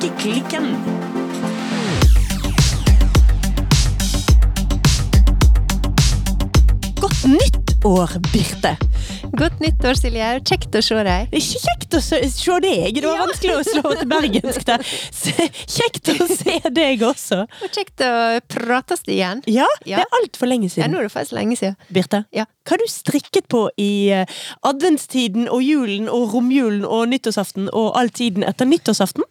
Strikkeklikken. Godt nytt år, Birte. Godt nyttår, Silje. Kjekt å se deg. Ikke kjekt å se, se deg. Det var Ja. vanskelig å slå til bergensk der. Kjekt å se deg også. Og kjekt å prates igjen. Ja, Ja. det er altfor lenge siden. Ja, nå er det faktisk lenge siden. Birte, Ja. hva har du strikket på i eh, adventstiden og julen og romjulen og nyttårsaften og all tiden etter nyttårsaften?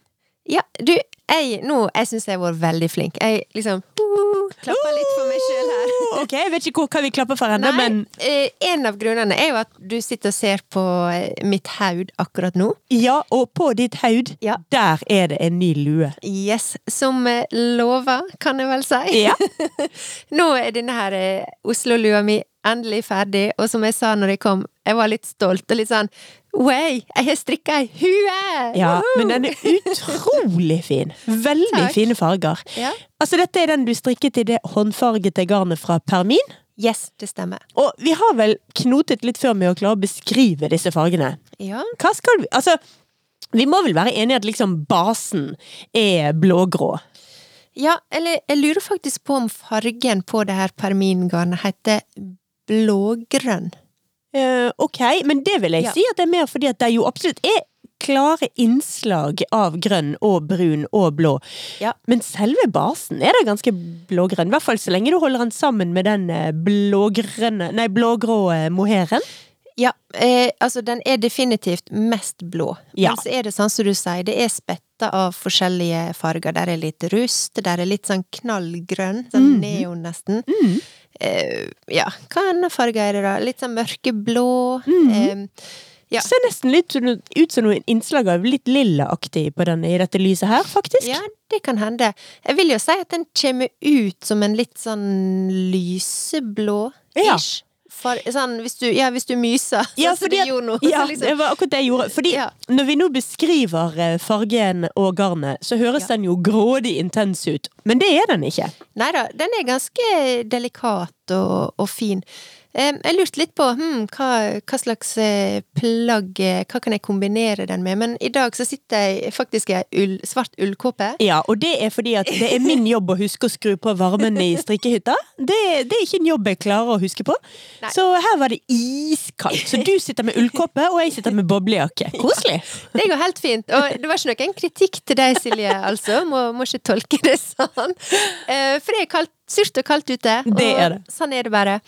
Ja, du, jeg, nå, jeg syns jeg har vært veldig flink. Jeg liksom uh, klapper litt for meg sjøl her. Oh, Ok, Jeg vet ikke hva vi klapper for ennå, men eh, en av grunnene er jo at du sitter og ser på eh, mitt haud akkurat nå. ja, og på ditt haud, Ja. der er det en ny lue. Yes, som eh, lova, kan jeg vel si. Ja. Nå er denne her eh, Oslo-lua mi endelig ferdig, og som jeg sa når jeg kom, jeg var litt stolt og litt sånn Wey, jeg har strikka ei hue! Ja, Woohoo! men den er utrolig fin. Veldig Takk. fine farger. Ja. Altså, dette er den du strikket i det håndfargete garnet fra Permin. Yes, det stemmer. Og vi har vel knotet litt før med å klare å beskrive disse fargene. Ja. Hva skal vi Altså, vi må vel være enige at liksom basen er blågrå. ja, eller jeg lurer faktisk på om fargen på det her permingarnet heter blågrønn. Eh, ok, men det vil jeg Ja. si at det er mer fordi at det jo absolutt er klare innslag av grønn og brun og blå. Ja. Men selve basen er da ganske blågrønn. I hvert fall så lenge du holder den sammen med den eh, blågrønne Nei, blågrå moheren. mohairen. Ja, eh, altså den er definitivt mest blå. Ja. Men så er det sånn som du sier, det er spetta av forskjellige farger. Der er litt rust, der er litt sånn knallgrønn, sånn mm. neon nesten. Mm. Eh, ja, hva annen farge er det da? Litt sånn mørkeblå. Mm. Eh, Ja. Ser nesten litt ut som noen innslag av litt lillaaktig på denne, i dette lyset her, faktisk. ja, det kan hende. Jeg vil jo si at den kommer ut som en litt sånn lyseblå-ish. For, sånn, hvis du, ja, hvis du myser, Ja, så fordi gjorde nå. Ja, så liksom- det var akkurat det jeg gjorde. Fordi Ja. når vi nå beskriver eh, fargen og garnet, så høres den jo grådig intens ut. Men det er den ikke. Nei da, den er ganske delikat og, og fin. Em, jeg lurte litt på hmm, hva, hva slags eh, plagg eh, Hva kan jeg kombinere den med? Men i dag så sitter jeg faktisk i ei ull, svart ullkåpe. Ja, og det er fordi at det er min jobb å huske å skru på varmen i strikkehytta. Det, det er ikke en jobb jeg klarer å huske på. Nei. Så her var det iskaldt. Så du sitter med ullkåpe, og jeg sitter med boblejakke. Koselig. Det går helt fint. Og det var ikke noen kritikk til deg, Silje, altså. Må, må ikke tolke det sånn. Eh, for det er kaldt, surt og kaldt ute. Og Det er det. Sånn er det bare.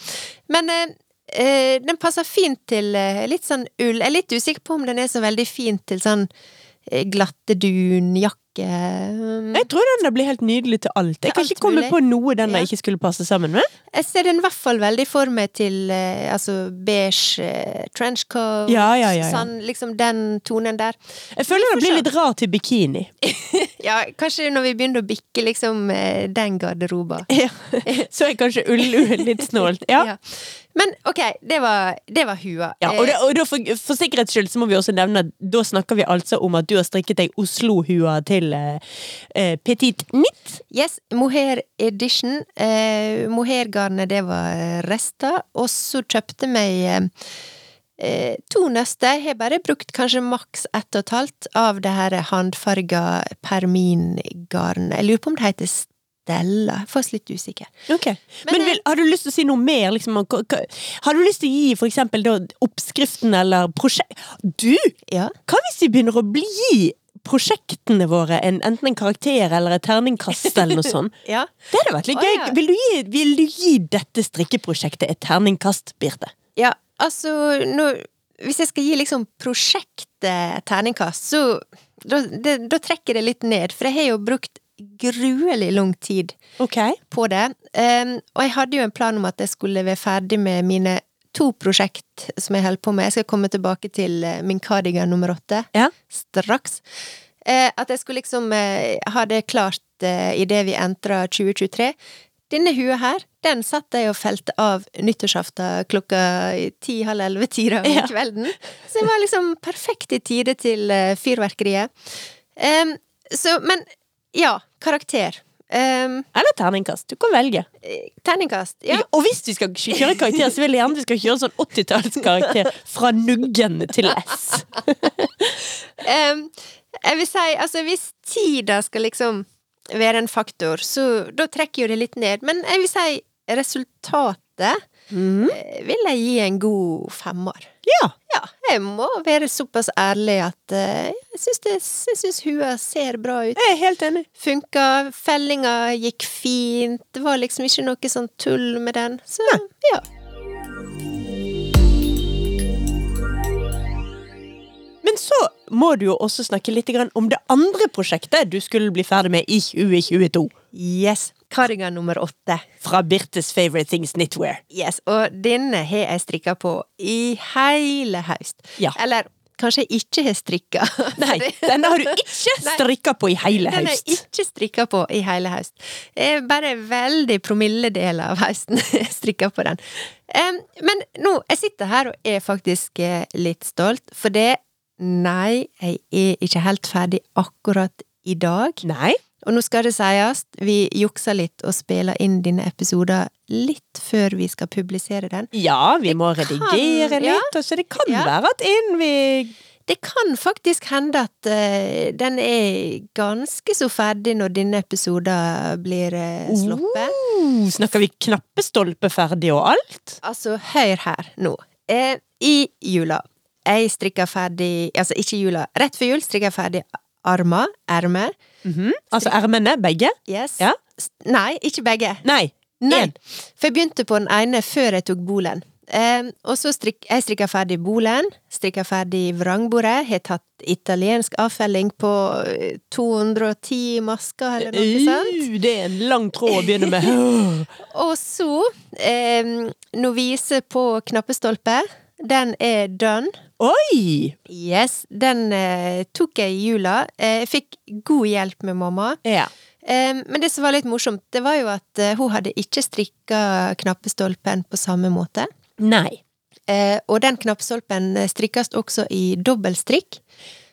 Men eh, eh, den passer fint til eh, litt sånn ull. Jeg er litt usikker på om den er så veldig fin til sånn eh, glatte dunjakke. um, Jeg tror den der blir helt nydelig til alt. Jeg kan alt ikke komme mulig. på noe den der Ja. ikke skulle passe sammen med. Jeg ser den i hvert fall veldig for meg til uh, altså beige uh, trenchcoat. Ja, ja. Sånn, liksom den tonen der. Jeg føler den blir litt rar til bikini. Ja, kanskje når vi begynner å bikke liksom uh, den garderoben. Så er kanskje ulluen litt snålt. Ja. Ja. Men ok, det var, det var hua. Ja, og, det, og da for, for sikkerhets skyld så må vi også nevne at da snakker vi altså om at du har strikket deg Oslo-hua til eh, eh, Petit Nitt. Yes, mohair edition. Eh, Mohairgarnet, det var rester. Og så kjøpte meg eh, eh, to nøster. Jeg har bare brukt kanskje maks ett og et halvt av det her håndfarga permingarnet. Jeg lurer på om det heter Stella. Jeg er litt usikker. Okay. Men, Men, eh, vil, har du lyst til å si noe mer? Liksom, har du lyst til å gi for eksempel da, oppskriften eller prosjekt... Du! Ja. Hva hvis vi begynner å bli prosjektene våre en, enten en karakter eller et terningkast eller noe sånt? ja. Det hadde vært litt gøy. ja. Vil, du gi, vil du gi dette strikkeprosjektet et terningkast, Birte? Ja, altså nå, Hvis jeg skal gi liksom prosjektet terningkast, så da, det, da trekker det litt ned. For jeg har jo brukt gruelig lang tid okay. på det. Um, og jeg hadde jo en plan om at jeg skulle være ferdig med mine to prosjekt som jeg holder på med. Jeg skal komme tilbake til eh, min cardigan nummer åtte Ja. straks. Eh, at jeg skulle liksom eh, ha det klart eh, idet vi entrer 2023. Denne hua her, den satt jeg og felte av nyttårsaften klokka ti-halv elleve-tida om Ja. kvelden. Så det var liksom perfekt i tide til eh, fyrverkeriet. Så, men ja, karakter. Um, Eller terningkast. Du kan velge. terningkast. Ja. Og hvis du skal kjøre karakter, så vil jeg gjerne du skal kjøre sånn 80-tallskarakter fra nuggen til S. um, Jeg vil si, altså hvis tida skal liksom være en faktor, så da trekker jo det litt ned. Men jeg vil si resultatet Mhm. eh, vil jeg gi en god femmer. Ja. Ja, jeg må være såpass ærlig at eh, jeg syns, hua ser bra ut. Jeg er helt enig. Funka, fellinga gikk fint, det var liksom ikke noe sånn tull med den. Så ja. Men så må du jo også snakke litt om det andre prosjektet du skulle bli ferdig med i 2022. Yes. Cardigan nummer åtte. Fra Birtes Favorite Things Knitwear. Yes, og denne har jeg strikka på i hele høst. Ja. Eller kanskje jeg ikke har strikka. Nei, denne har du ikke strikka på i hele Den har jeg ikke strikka på i hele høst. Bare veldig promilledel av høsten strikka på den. Men nå, jeg sitter her og er faktisk eh, litt stolt, for det Nei, jeg er ikke helt ferdig akkurat i dag. Nei. Og nå skal det sies, vi jukser litt og spiller inn dine episoder litt før vi skal publisere den. Ja, vi må redigere kan, litt, og så det kan Ja. være at innen vi Det kan faktisk hende at uh, den er ganske så ferdig når denne episoden blir uh, sluppet. Uh, snakker vi knappestolpe ferdig og alt? Altså, hør her nå. Eh, I jula Jeg strikker ferdig Altså, ikke jula. Rett før jul strikker jeg ferdig armer, ermer. -hmm. Altså ermene, begge? Yes. Ja. Nei, ikke begge. Nei. Nei. En. For jeg begynte på den ene før jeg tok bolen. Eh, og så strik, jeg strikka ferdig bolen, strikka ferdig vrangbordet, har tatt italiensk avfelling på eh, 210 masker, eller noe sånt. Uh, det er en lang tråd å begynne med. Og så eh, novise på knappestolpe. Den er done. Oi! Yes, den eh, tok jeg i jula. Eh, Jeg fikk god hjelp med mamma. Ja. Eh, men det som var litt morsomt, det var jo at eh, hun hadde ikke strikka knappestolpen på samme måte. Nei. Eh, og den knappestolpen strikkes også i dobbeltstrikk.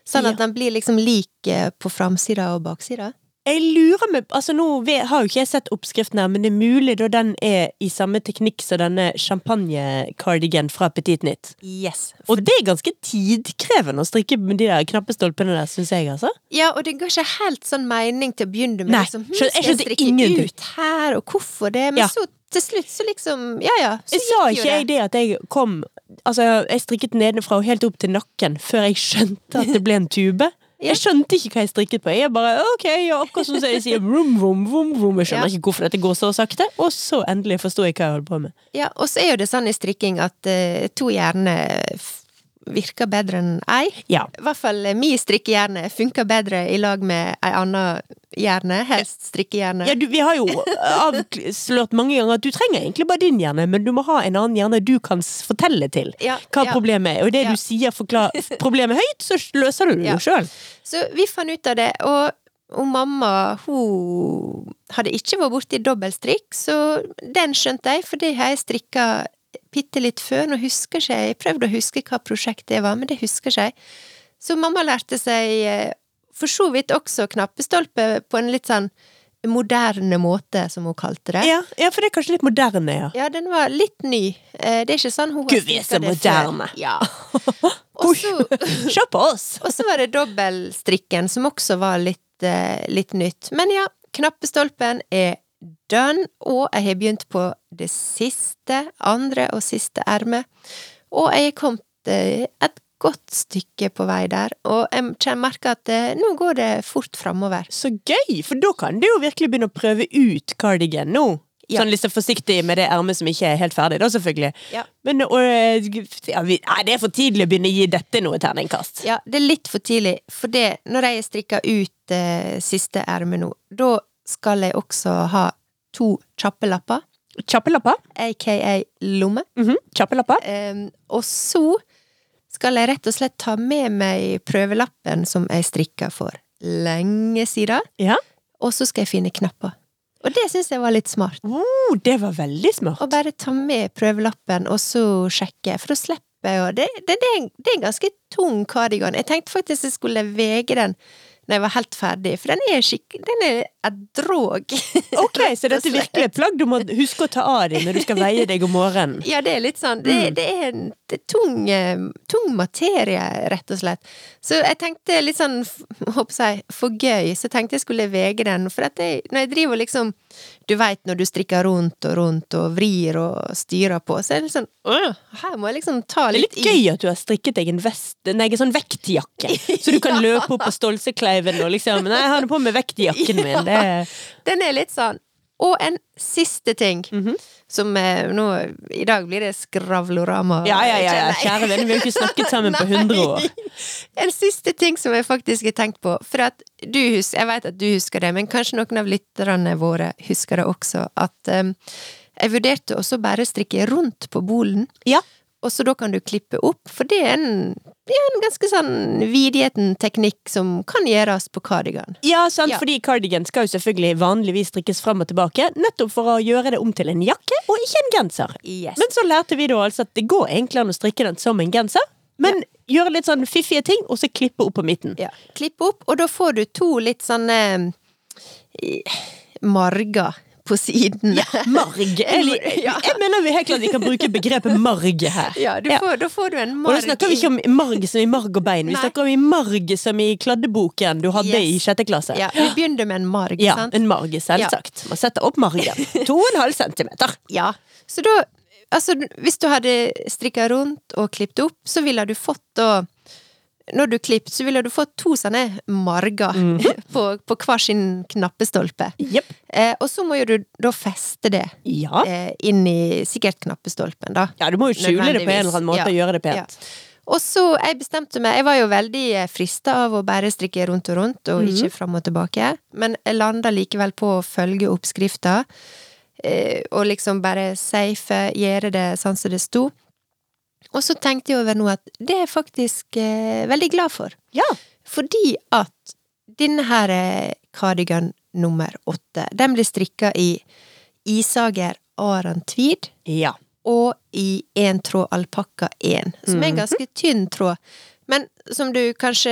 Sånn at Ja. den blir liksom lik eh, på framsida og baksida. Jeg lurer med Altså Nå har jo ikke jeg sett oppskriften her, men det er mulig da den er i samme teknikk som denne champagne-cardigan fra Petit Nytt. Yes. Og det er ganske tidkrevende å strikke med de der knappestolpene der, syns jeg, altså. Ja, og det ga ikke helt sånn mening til å begynne med. Nei, liksom, hm, jeg skal skjønte strikke ingenting. ut her, og hvorfor det? Men Ja. så til slutt så liksom Ja ja, så Jeg sa gikk jo ikke jeg det at jeg kom Altså, jeg strikket nedenfra og helt opp til nakken før jeg skjønte at det ble en tube. Jeg skjønte ikke hva jeg strikket på. Jeg bare ok, ja, akkurat som jeg sier vroom, vroom, vroom, vroom. Jeg skjønner Ja. ikke hvorfor dette går så sakte. Og så endelig forsto jeg hva jeg holdt på med. Ja, og så er jo det sånn i strikking at uh, to hjerne f- virker bedre enn ei. Ja. I hvert fall eh, mi strikkehjerne funker bedre i lag med ei anna hjerne, helst strikkehjerne. Ja, du, vi har jo avslørt mange ganger at du trenger egentlig bare din hjerne, men du må ha en annen hjerne du kan fortelle til Ja, hva ja. problemet er. Og det du sier forklar problemet høyt, så løser du det Ja. sjøl. Så vi fant ut av det, og, og mamma hun hadde ikke vært borti dobbeltstrikk, så den skjønte jeg, for det har jeg strikka bitte litt før. Nå husker ikke jeg, jeg prøvde å huske hva prosjekt det var, men det husker ikke jeg. Så mamma lærte seg eh, for så vidt også knappestolpe på en litt sånn moderne måte, som hun kalte det. Ja, ja, for det er kanskje litt moderne, ja. Ja, den var litt ny. Eh, Det er ikke sånn hun har Gud, vi er så før. moderne. Ja. Se på oss! og så var det dobbeltstrikken, som også var litt, eh, litt nytt. Men ja, knappestolpen er done, og jeg har begynt på det siste, andre og siste ermet. Og jeg er kommet eh, et godt stykke på vei der, og jeg merker at eh, nå går det fort framover. Så gøy! For da kan du jo virkelig begynne å prøve ut cardigan nå. Ja. Sånn så forsiktig med det ermet som ikke er helt ferdig, da, selvfølgelig. Ja. Men og, ja, vi, nei, det er for tidlig å begynne å gi dette noe terningkast. Ja, det er litt for tidlig, for det, når jeg strikker ut eh, siste ermet nå, da skal jeg også ha to kjappelapper, Kjappelapper. aka lomme. Mhm, Kjappelapper. Um, og så skal jeg rett og slett ta med meg prøvelappen som jeg strikka for lenge siden, Ja. og så skal jeg finne knapper. Og det syns jeg var litt smart. Oh, det var veldig smart. Å bare ta med prøvelappen, og så sjekke, for da slipper jeg å det, det, det, er en- det er en ganske tung kardigan. Jeg tenkte faktisk jeg skulle vege den når jeg var helt ferdig, for den er skikkelig Den er et drog. Ok, så dette er virkelig et plagg du må huske å ta av deg når du skal veie deg om morgenen. Ja, det er litt sånn Det, Mm. det er en det er tung, eh, tung materie, rett og slett. Så jeg tenkte litt sånn, håper jeg, for gøy, så tenkte jeg skulle vege den. For at jeg, når jeg driver liksom Du veit når du strikker rundt og rundt og vrir og styrer på, så er det litt sånn «Åh, Her må jeg liksom ta litt i. Det er litt, gøy at du har strikket deg en vest, nei, en sånn vektjakke, så du kan løpe opp på Stolsekleiven og liksom Nei, jeg har det på med vektjakken min. Det. Den er litt sånn. Og en siste ting, Mhm. som eh, nå I dag blir det skravlorama. Ja, ja, ja, ja. kjære venner, vi har ikke snakket sammen på 100 år. En siste ting som jeg faktisk har tenkt på, for at du husker, jeg vet at du husker det, men kanskje noen av lytterne våre husker det også, at um, jeg vurderte også bare å strikke rundt på bolen, Ja. Og så da kan du klippe opp, for det er en, det er en ganske sånn vidgjeten teknikk som kan gjøres på kardigan. Ja, sant, Ja. fordi cardigan skal jo selvfølgelig vanligvis strikkes fram og tilbake, nettopp for å gjøre det om til en jakke og ikke en genser. Yes. Men så lærte vi da altså at det går egentlig an å strikke den som en genser, men gjøre litt sånn fiffige ting, og så klippe opp på midten. ja, klippe opp, og da får du to litt sånne eh, marger på siden. Marg. Jeg, jeg mener vi helt klart vi kan bruke begrepet marg her. Ja, du Ja. Får, da får du en Og da snakker vi ikke om marg som i marg og bein, vi Nei. snakker om i marg som i kladdeboken du hadde i sjette klasse. Ja, vi begynner med en marg, Ja, sant? en marg, selvsagt. Man setter opp margen. To og en halv centimeter. Ja, så da Altså, hvis du hadde strikka rundt og klippet opp, så ville du fått da Når du klippet, så ville du fått to sånne marger på, på hver sin knappestolpe. Yep. Eh, og så må jo du da feste det Ja. eh, inn i sikkert knappestolpen, da. ja, du må jo skjule det på en eller annen måte Ja. og gjøre det pent. Ja. Og så jeg bestemte meg Jeg var jo veldig frista av å bare strikke rundt og rundt, og mm. ikke fram og tilbake. Men jeg landa likevel på å følge oppskrifta. Eh, og liksom bare safe, gjøre det sånn som det sto. Og så tenkte jeg over nå at det er jeg faktisk eh, veldig glad for. Ja. Fordi at denne her kardigan cardigan nummer åtte, den blir strikka i Isager Aran Tweed ja. og i en tråd alpakka 1, som er en Mhm. ganske tynn tråd. Men som du kanskje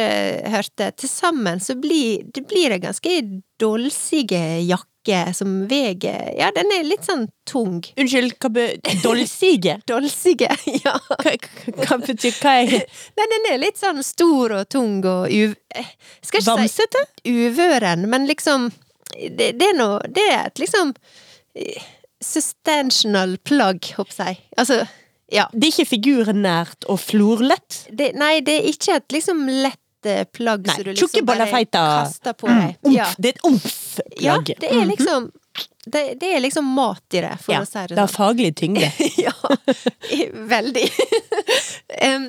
hørte, til sammen så blir det blir en ganske dolsige jakke som VG Ja, den er litt sånn tung. Unnskyld, hva betyr Dolsige? Dolsige, ja. Hva, hva betyr hva er Nei, den er litt sånn stor og tung og uv... eh, Skal ikke si uvøren, men liksom Det, det er noe Det er et liksom Sustentional plug, håper jeg. Altså, ja. Det er ikke figurnært og florlett? Det, nei, det er ikke et liksom lett eh, plagg Nei, som du liksom bare kaster på deg. Omf. Ja. Det er et omf-plagg. det er liksom det, det er liksom mat i det, for Ja, å si det det har sånn. faglig tyngde. ja, veldig. um,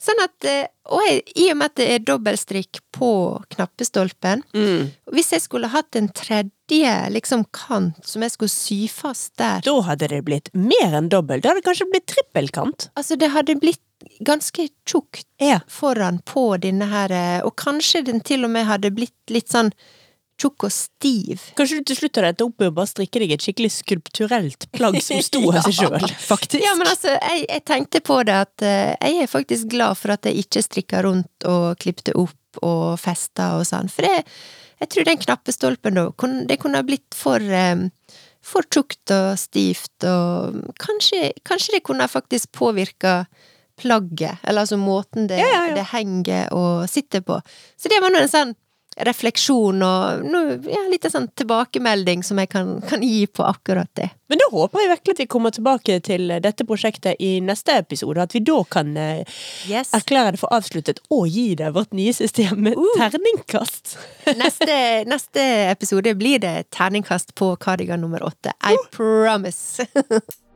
sånn at eh, Og jeg, i og med at det er dobbeltstrikk på knappestolpen Mm. Hvis jeg skulle hatt en tredje liksom kant som jeg skulle sy fast der Da hadde det blitt mer enn dobbelt. Det hadde kanskje blitt trippelkant. Altså, det hadde blitt ganske tjukt Ja. foran på denne her, eh, og kanskje den til og med hadde blitt litt sånn tjukk og stiv. Kanskje du til slutt hadde endt opp med å bare strikke deg et skikkelig skulpturelt plagg som sto av seg sjøl, faktisk. Ja, men altså, jeg, jeg tenkte på det at eh, jeg er faktisk glad for at jeg ikke strikka rundt og klippte opp og festa og sånn, for jeg, jeg tror den knappestolpen da, det kunne ha blitt for eh, for tjukt og stivt, og kanskje, kanskje det kunne ha faktisk påvirka plagget, eller altså måten det, Ja, ja, ja. det henger og sitter på. Så det var nå en sånn refleksjon og noe, ja, litt sånn tilbakemelding som jeg kan, kan gi på akkurat det. Men da håper jeg virkelig at vi kommer tilbake til dette prosjektet i neste episode. At vi da kan eh, Yes. erklære det for avsluttet og gi det vårt nye system med Uh. terningkast. Neste, neste episode blir det terningkast på Cardigan nummer åtte. I promise.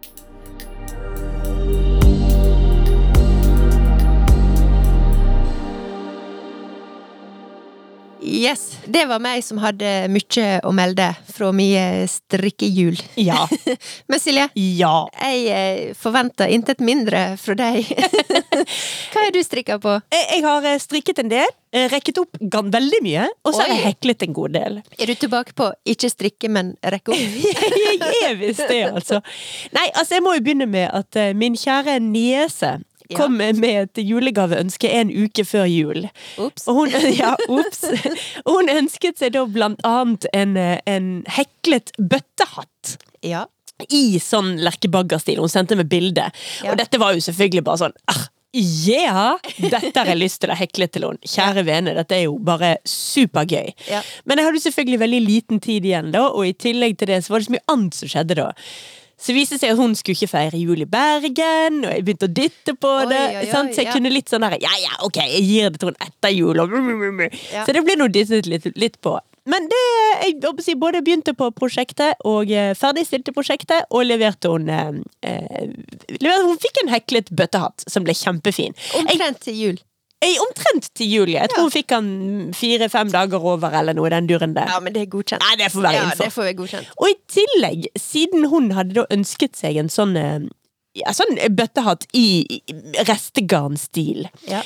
Yes, det var meg som hadde mye å melde fra mye strikkehjul. Ja. Men Silje, Ja. jeg eh, forventer intet mindre fra deg. Hva har du strikka på? Jeg, jeg har eh, strikket en del, eh, rekket opp veldig mye, og så har jeg heklet en god del. Er du tilbake på ikke strikke, men rekke opp? jeg er visst det, altså. Nei, altså, jeg må jo begynne med at min kjære niese. Kom med et julegaveønske en uke før jul. Ops. Og hun, ja, ups. Hun ønsket seg da blant annet en, eh, en heklet bøttehatt. Ja. I sånn Lerke Bagger-stil. Hun sendte meg bilde. Ja. Og dette var jo selvfølgelig bare sånn ah, Ja! Dette har jeg lyst til å hekle til henne. Kjære vene, dette er jo bare supergøy. Ja. Men jeg hadde selvfølgelig veldig liten tid igjen, da, og i tillegg til det så var det så mye annet som skjedde da. Så det seg at hun skulle ikke feire jul i Bergen, og jeg begynte å dytte på Oi, det. oi, sant? Så jeg ja. kunne litt sånn der Ja, ja, ok, jeg gir det til henne etter jul, og Ja. Så det ble nå dyttet litt, litt på. Men det, jeg både begynte på prosjektet og eh, ferdigstilte prosjektet, og leverte hun eh, eh, leverte, Hun fikk en heklet bøttehatt som ble kjempefin. Omtrent til jul. Omtrent til Julie. Jeg tror hun fikk han fire-fem dager over, eller noe den duren der. Ja, men det er godkjent. Nei, det får være Ja, innenfor. det får være godkjent. Og i tillegg, siden hun hadde da ønsket seg en sånn eh, ja, sånn bøttehatt i i restegarnstil. Ja.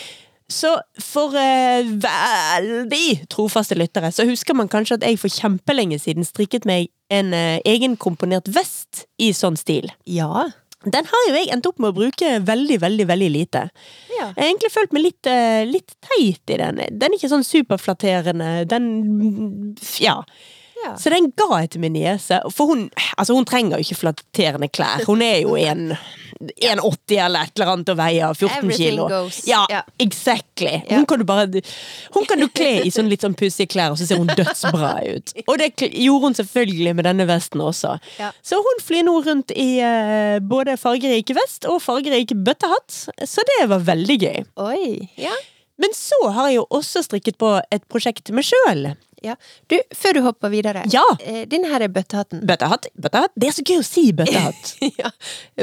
Så for uh, veldig trofaste lyttere, så husker man kanskje at jeg for kjempelenge siden strikket meg en uh, egenkomponert vest i sånn stil. Ja. Den har jo jeg endt opp med å bruke veldig, veldig, veldig lite. Ja. Jeg har egentlig følt meg litt, eh, litt teit i den. Den er ikke sånn superflatterende. Den Ja. Ja. Så den ga jeg til min niese. For hun, altså hun trenger jo ikke flatterende klær. Hun er jo en 1,80 eller et eller annet og veier 14 kilo. Ja, exactly. Hun kan du bare Hun kan du kle i sånn litt sånn pussige klær, og så ser hun dødsbra ut. Og det gjorde hun selvfølgelig med denne vesten også. Ja. Så hun flyr nå rundt i eh, både fargerik vest og fargerik bøttehatt, så det var veldig gøy. Oi. Ja. Men så har jeg jo også strikket på et prosjekt til meg sjøl. Ja. Du, før du hopper videre. Ja. Eh, Denne her er bøttehatten. Bøttehatt, bøttehatt. Det er så gøy å si bøttehatt. ja.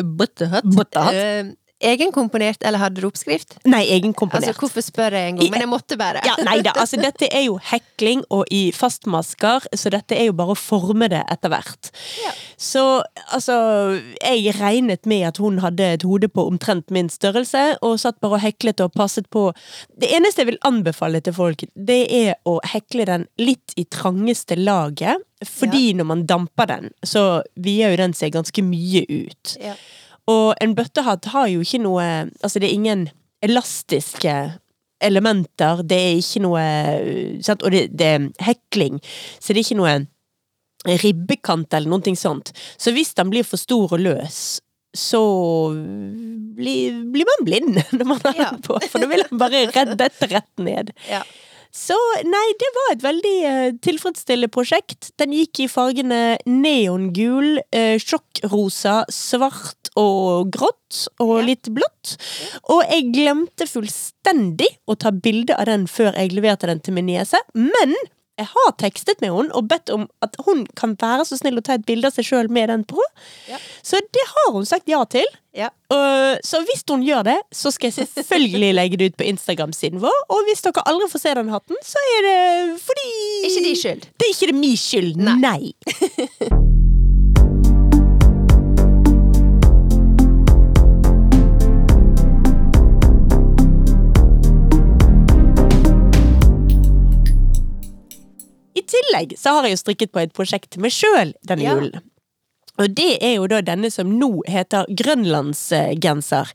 Bøttehatt. Bøttehatt. Eh, egenkomponert, eller hadde du oppskrift? Nei, egenkomponert. Altså, hvorfor spør jeg en gang? Men jeg måtte bare. Ja, nei da, altså dette er jo hekling og i fastmasker, så dette er jo bare å forme det etter hvert. Ja. Så altså, jeg regnet med at hun hadde et hode på omtrent min størrelse, og satt bare og heklet og passet på. Det eneste jeg vil anbefale til folk, det er å hekle den litt i trangeste laget, fordi når man damper den, så vier jo den seg ganske mye ut. Ja. Og en bøttehatt har jo ikke noe Altså, det er ingen elastiske elementer. Det er ikke noe sant? Og det, det er hekling, så det er ikke noe ribbekant eller noe sånt. Så hvis den blir for stor og løs, så blir, blir man blind når man har Ja. den på, for da vil den bare redde dette rett ned. Ja. Så nei, det var et veldig eh, tilfredsstillende prosjekt. Den gikk i fargene neongul, eh, sjokkrosa, svart og grått, og Ja. litt blått. Og jeg glemte fullstendig å ta bilde av den før jeg leverte den til min niese, men jeg har tekstet med henne og bedt om at hun kan være så snill å ta et bilde av seg sjøl med den på. Ja. Så det har hun sagt ja til. Ja. Uh, så hvis hun gjør det, så skal jeg selvfølgelig legge det ut på Instagram-siden vår. Og hvis dere aldri får se den hatten, så er det fordi Ikke de skyld. Det er ikke det min skyld. Nei. Nei. I tillegg så har jeg jo strikket på et prosjekt til meg sjøl denne Ja. julen. Og det er jo da denne som nå heter grønlandsgenser.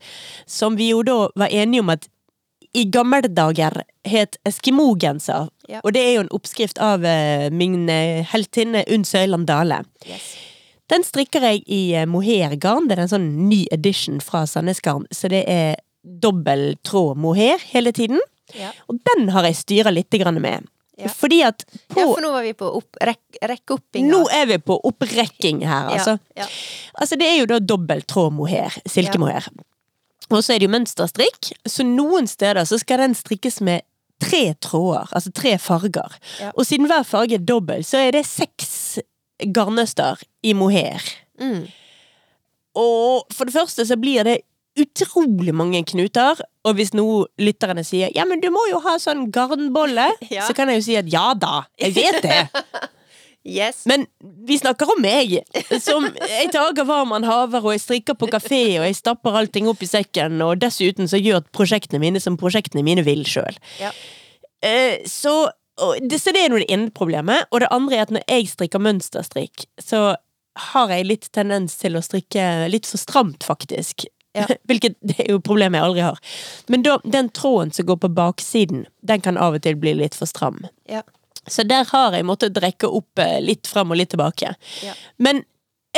Som vi jo da var enige om at i gamle dager het eskimogenser. Ja. Og det er jo en oppskrift av eh, min eh, heltinne Unn Søyland Dale. Yes. Den strikker jeg i eh, mohairgarn. Det er en sånn ny edition fra Sandnes Garn. Så det er dobbel tråd mohair hele tiden. Ja. Og den har jeg styra litt med. Ja. Fordi at på ja, for nå var vi på opp, rek, rekkeoppinga. Nå er vi på opprekking her, altså. Ja. Altså, det er jo da dobbelt tråd mohair. Silkemohair. Og så er det jo mønsterstrikk, så noen steder så skal den strikkes med tre tråder, altså tre farger. Ja. Og siden hver farge er dobbel, så er det seks garnnøster i mohair. Mm. Og for det første så blir det utrolig mange knuter, og hvis nå lytterne sier ja, men du må jo ha sånn garnbolle, Ja. så kan jeg jo si at ja da, jeg vet det. Yes. Men vi snakker om meg, som jeg tager man haver, og jeg strikker på kafé, og jeg stapper allting opp i sekken, og dessuten så gjør prosjektene mine som prosjektene mine vil sjøl. Ja. Eh, så, det, så det er nå det ene problemet. Og det andre er at når jeg strikker mønsterstrikk, så har jeg litt tendens til å strikke litt for stramt, faktisk. Ja. Hvilket det er jo problemet jeg aldri har. Men da, den tråden som går på baksiden, den kan av og til bli litt for stram. Ja. Så der har jeg måttet drekke opp eh, litt fram og litt tilbake. Ja. Men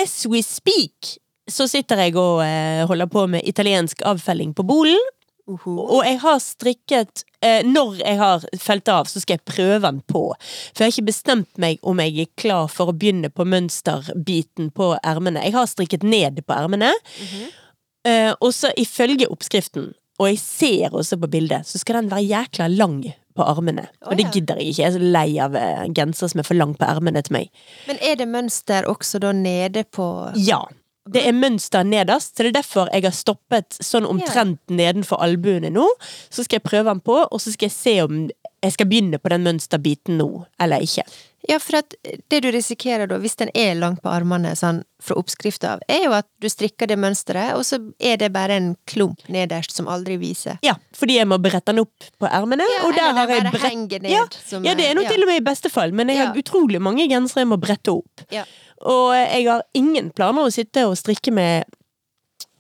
as we speak, så sitter jeg og eh, holder på med italiensk avfelling på bolen. Uhu. Og jeg har strikket eh, Når jeg har felt av, så skal jeg prøve den på. For jeg har ikke bestemt meg om jeg er klar for å begynne på mønsterbiten på ermene. Jeg har strikket ned på ermene. Mhm. Eh, og så ifølge oppskriften, og jeg ser også på bildet, så skal den være jækla lang på armene. Oh, og det gidder jeg ikke. Jeg er så lei av genser gensere som er for lang på ermene til meg. Men er det mønster også da nede på Ja. Det er mønster nederst, så det er derfor jeg har stoppet sånn omtrent nedenfor albuene nå. Så skal jeg prøve den på, og så skal jeg se om jeg skal begynne på den mønsterbiten nå, eller ikke. Ja, for at det du risikerer da, hvis den er lang på armene sånn fra oppskrifta av, er jo at du strikker det mønsteret, og så er det bare en klump nederst som aldri viser. Ja, fordi jeg må brette den opp på ermene, Ja, og der har jeg brett... ned, Ja, som ja, det er nå ja. til og med i beste fall, men jeg har utrolig mange gensere jeg må brette opp. Ja. Og jeg har ingen planer å sitte og strikke med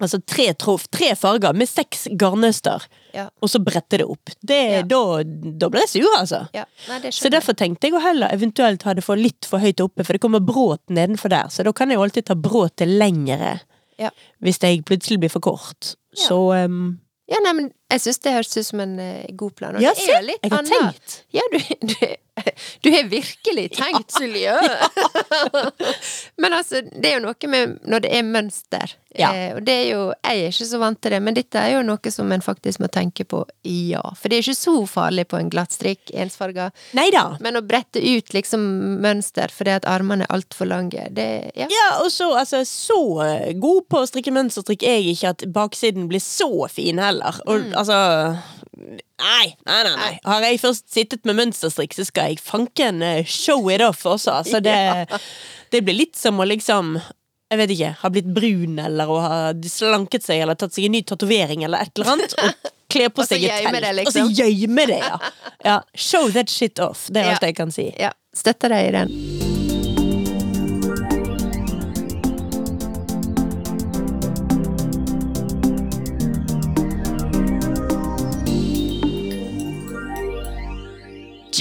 altså tre, troff, tre farger med seks garnnøster, Ja. og så brette det opp. Det, Ja. da, da blir jeg sur, altså. Ja, nei, Så derfor tenkte jeg å heller eventuelt ha det for litt for høyt oppe, for det kommer bråt nedenfor der, så da kan jeg jo alltid ta bråtet lengre Ja. hvis jeg plutselig blir for kort. Så um, Ja, nei, men jeg syns det høres ut som en eh, god plan. Og Ja, se, jeg har annet. tenkt. Ja, du, du, du har virkelig tenkt, Silje! men altså, det er jo noe med når det er mønster. Ja. Eh, og det er jo Jeg er ikke så vant til det, men dette er jo noe som en faktisk må tenke på, ja. For det er ikke så farlig på en glatt strikk, ensfarga. Neida. Men å brette ut liksom mønster fordi at armene er altfor lange, det Ja. Ja, og så, altså, så eh, god på å strikke mønsterstrikk er jeg ikke at baksiden blir så fin heller. Og Mm. Altså Nei, nei, nei, nei. Har jeg først sittet med mønsterstrikk, så skal jeg fanken eh, show it off også. Altså, det, det blir litt som å liksom jeg vet ikke, ha blitt brun eller å ha slanket seg eller tatt seg en ny tatovering eller et eller annet. Og kle på seg et telt. det, Og så liksom. gjemme det, ja. ja. Show that shit off. Det er Ja. alt jeg kan si. ja. Støtter deg i den.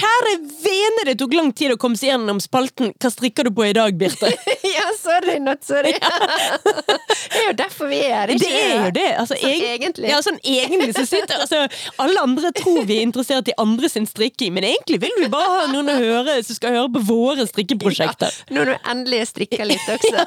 Kjære vene, det tok lang tid å komme seg gjennom spalten. Hva strikker du på i dag, Birte? ja, sorry, not sorry. det er jo derfor vi er her, ikke Det er jo det. Altså, Sånn eg- egentlig. Ja, sånn egentlig så sitter altså, Alle andre tror vi er interessert i andre sin strikking, men egentlig vil vi bare ha noen å høre som skal høre på våre strikkeprosjekter. Ja, når du endelig strikker litt også.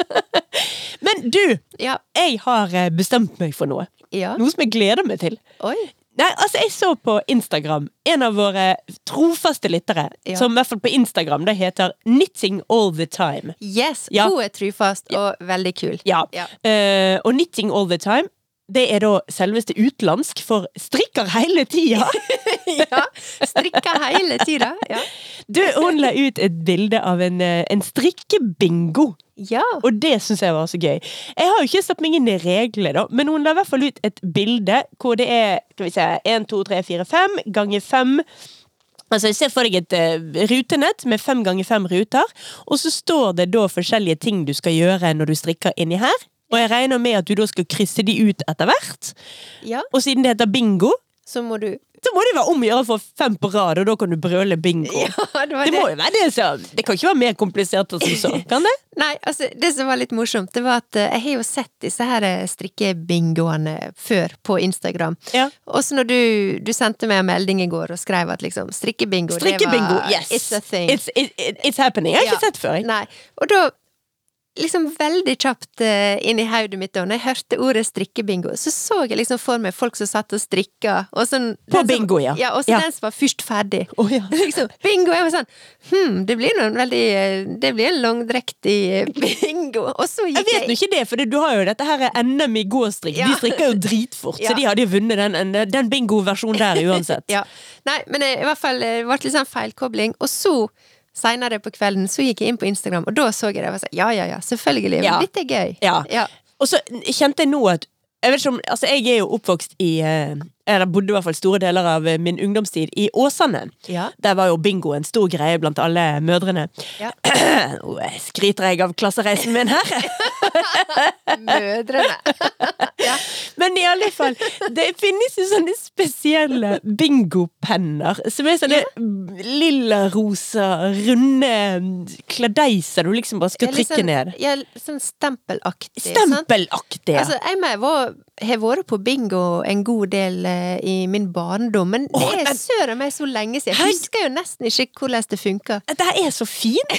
Men du, Ja. jeg har eh, bestemt meg for noe. ja. Noe som jeg gleder meg til. Oi. Nei, altså Jeg så på Instagram en av våre trofaste lyttere, Ja. som i hvert fall på Instagram det heter Knitting All The Time. Yes, Ja. hun er trufast og veldig kul. Ja. Eh, og Knitting All The Time, det er da selveste utenlandsk for strikker hele tida. ja. Strikker hele tida. Ja. Du, hun la ut et bilde av en, eh, en strikkebingo. ja. Og det syns jeg var så gøy. Jeg har jo ikke satt meg inn i reglene, da, men hun la i hvert fall ut et bilde hvor det er skal vi se, 1, 2, 3, 4, 5 ganger 5 Altså, Se for deg et uh, rutenett med fem ganger fem ruter, og så står det da forskjellige ting du skal gjøre når du strikker inni her. Og jeg regner med at du da skal krysse de ut etter hvert. ja. Og siden det heter bingo, Så må du så må det være om å gjøre å få fem på rad, og da kan du brøle bingo. Ja, det var Det må jo være det som Det kan ikke være mer komplisert enn som så, kan det? Nei, altså, det som var litt morsomt, det var at eh, jeg har jo sett disse her eh, strikkebingoene før på Instagram. Ja. Og så når du, du sendte meg en melding i går og skrev at liksom strikkebingo, Strikkebingo, det var yes! It's a thing. It's, it, it, it's happening. Jeg har Ja. ikke sett før. Jeg. Nei. Og da liksom veldig kjapt uh, inn i hodet mitt da når jeg hørte ordet strikkebingo, så så jeg liksom for meg folk som satt og strikka. Og sånn, På bingo, ja. Ja, og så Ja. den som var først ferdig. Oh, ja. liksom, bingo! Jeg var sånn Hm, det blir noen veldig eh, Det blir en langdrektig eh, bingo. Og så Jeg gikk vet nå ikke det, for du har jo dette her NM i gåstrikk. Ja. De strikker jo dritfort, så de hadde jo vunnet den, den bingo-versjonen der uansett. Nei, men eh, i hvert fall eh, det ble litt sånn feilkobling. Og så, seinere på kvelden, så gikk jeg inn på Instagram, og da så jeg det. Og var sånn, ja, ja, ja, selvfølgelig. Ja. Men dette er gøy. Ja. Ja. Og så kjente jeg nå at jeg vet ikke om, altså jeg er jo oppvokst i, eh, eller bodde i hvert fall store deler av eh, min ungdomstid, i Åsane. Ja. Der var jo bingo en stor greie blant alle mødrene. Ja. Skryter jeg av klassereisen min her. Mødrene. ja. Alle fall, det finnes jo sånne spesielle bingopenner. Som er sånne lilla, rosa, runde kladeiser du liksom bare skal trykke sånn- ned. Ja, sånn stempelaktig. sant? Altså, jeg var- har vært på bingo en god del eh, i min barndom, men det er søren meg så lenge siden. Jeg husker jo nesten ikke hvordan det funka. Det er så fint!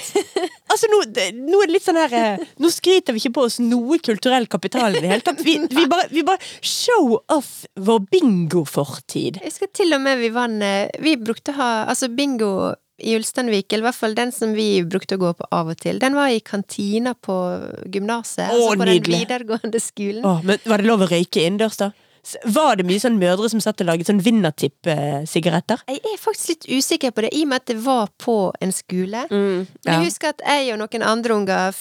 Altså, nå, nå er det litt sånn her eh, Nå skryter vi ikke på oss noe kulturell kapital i det hele tatt. Vi, vi, bare, vi bare show off vår bingofortid. Jeg husker til og med vi vant eh, Vi brukte å ha altså bingo i Ulsteinvik, eller i hvert fall den som vi brukte å gå på av og til. Den var i kantina på gymnaset, altså på nydelig. den videregående skolen. Åh, men Var det lov å røyke innendørs, da? Var det mye sånn mødre som satt og laget sånn vinnertipp-sigaretter? Jeg er faktisk litt usikker på det, i og med at det var på en skole. Mm, ja. jeg husker at jeg og noen andre unger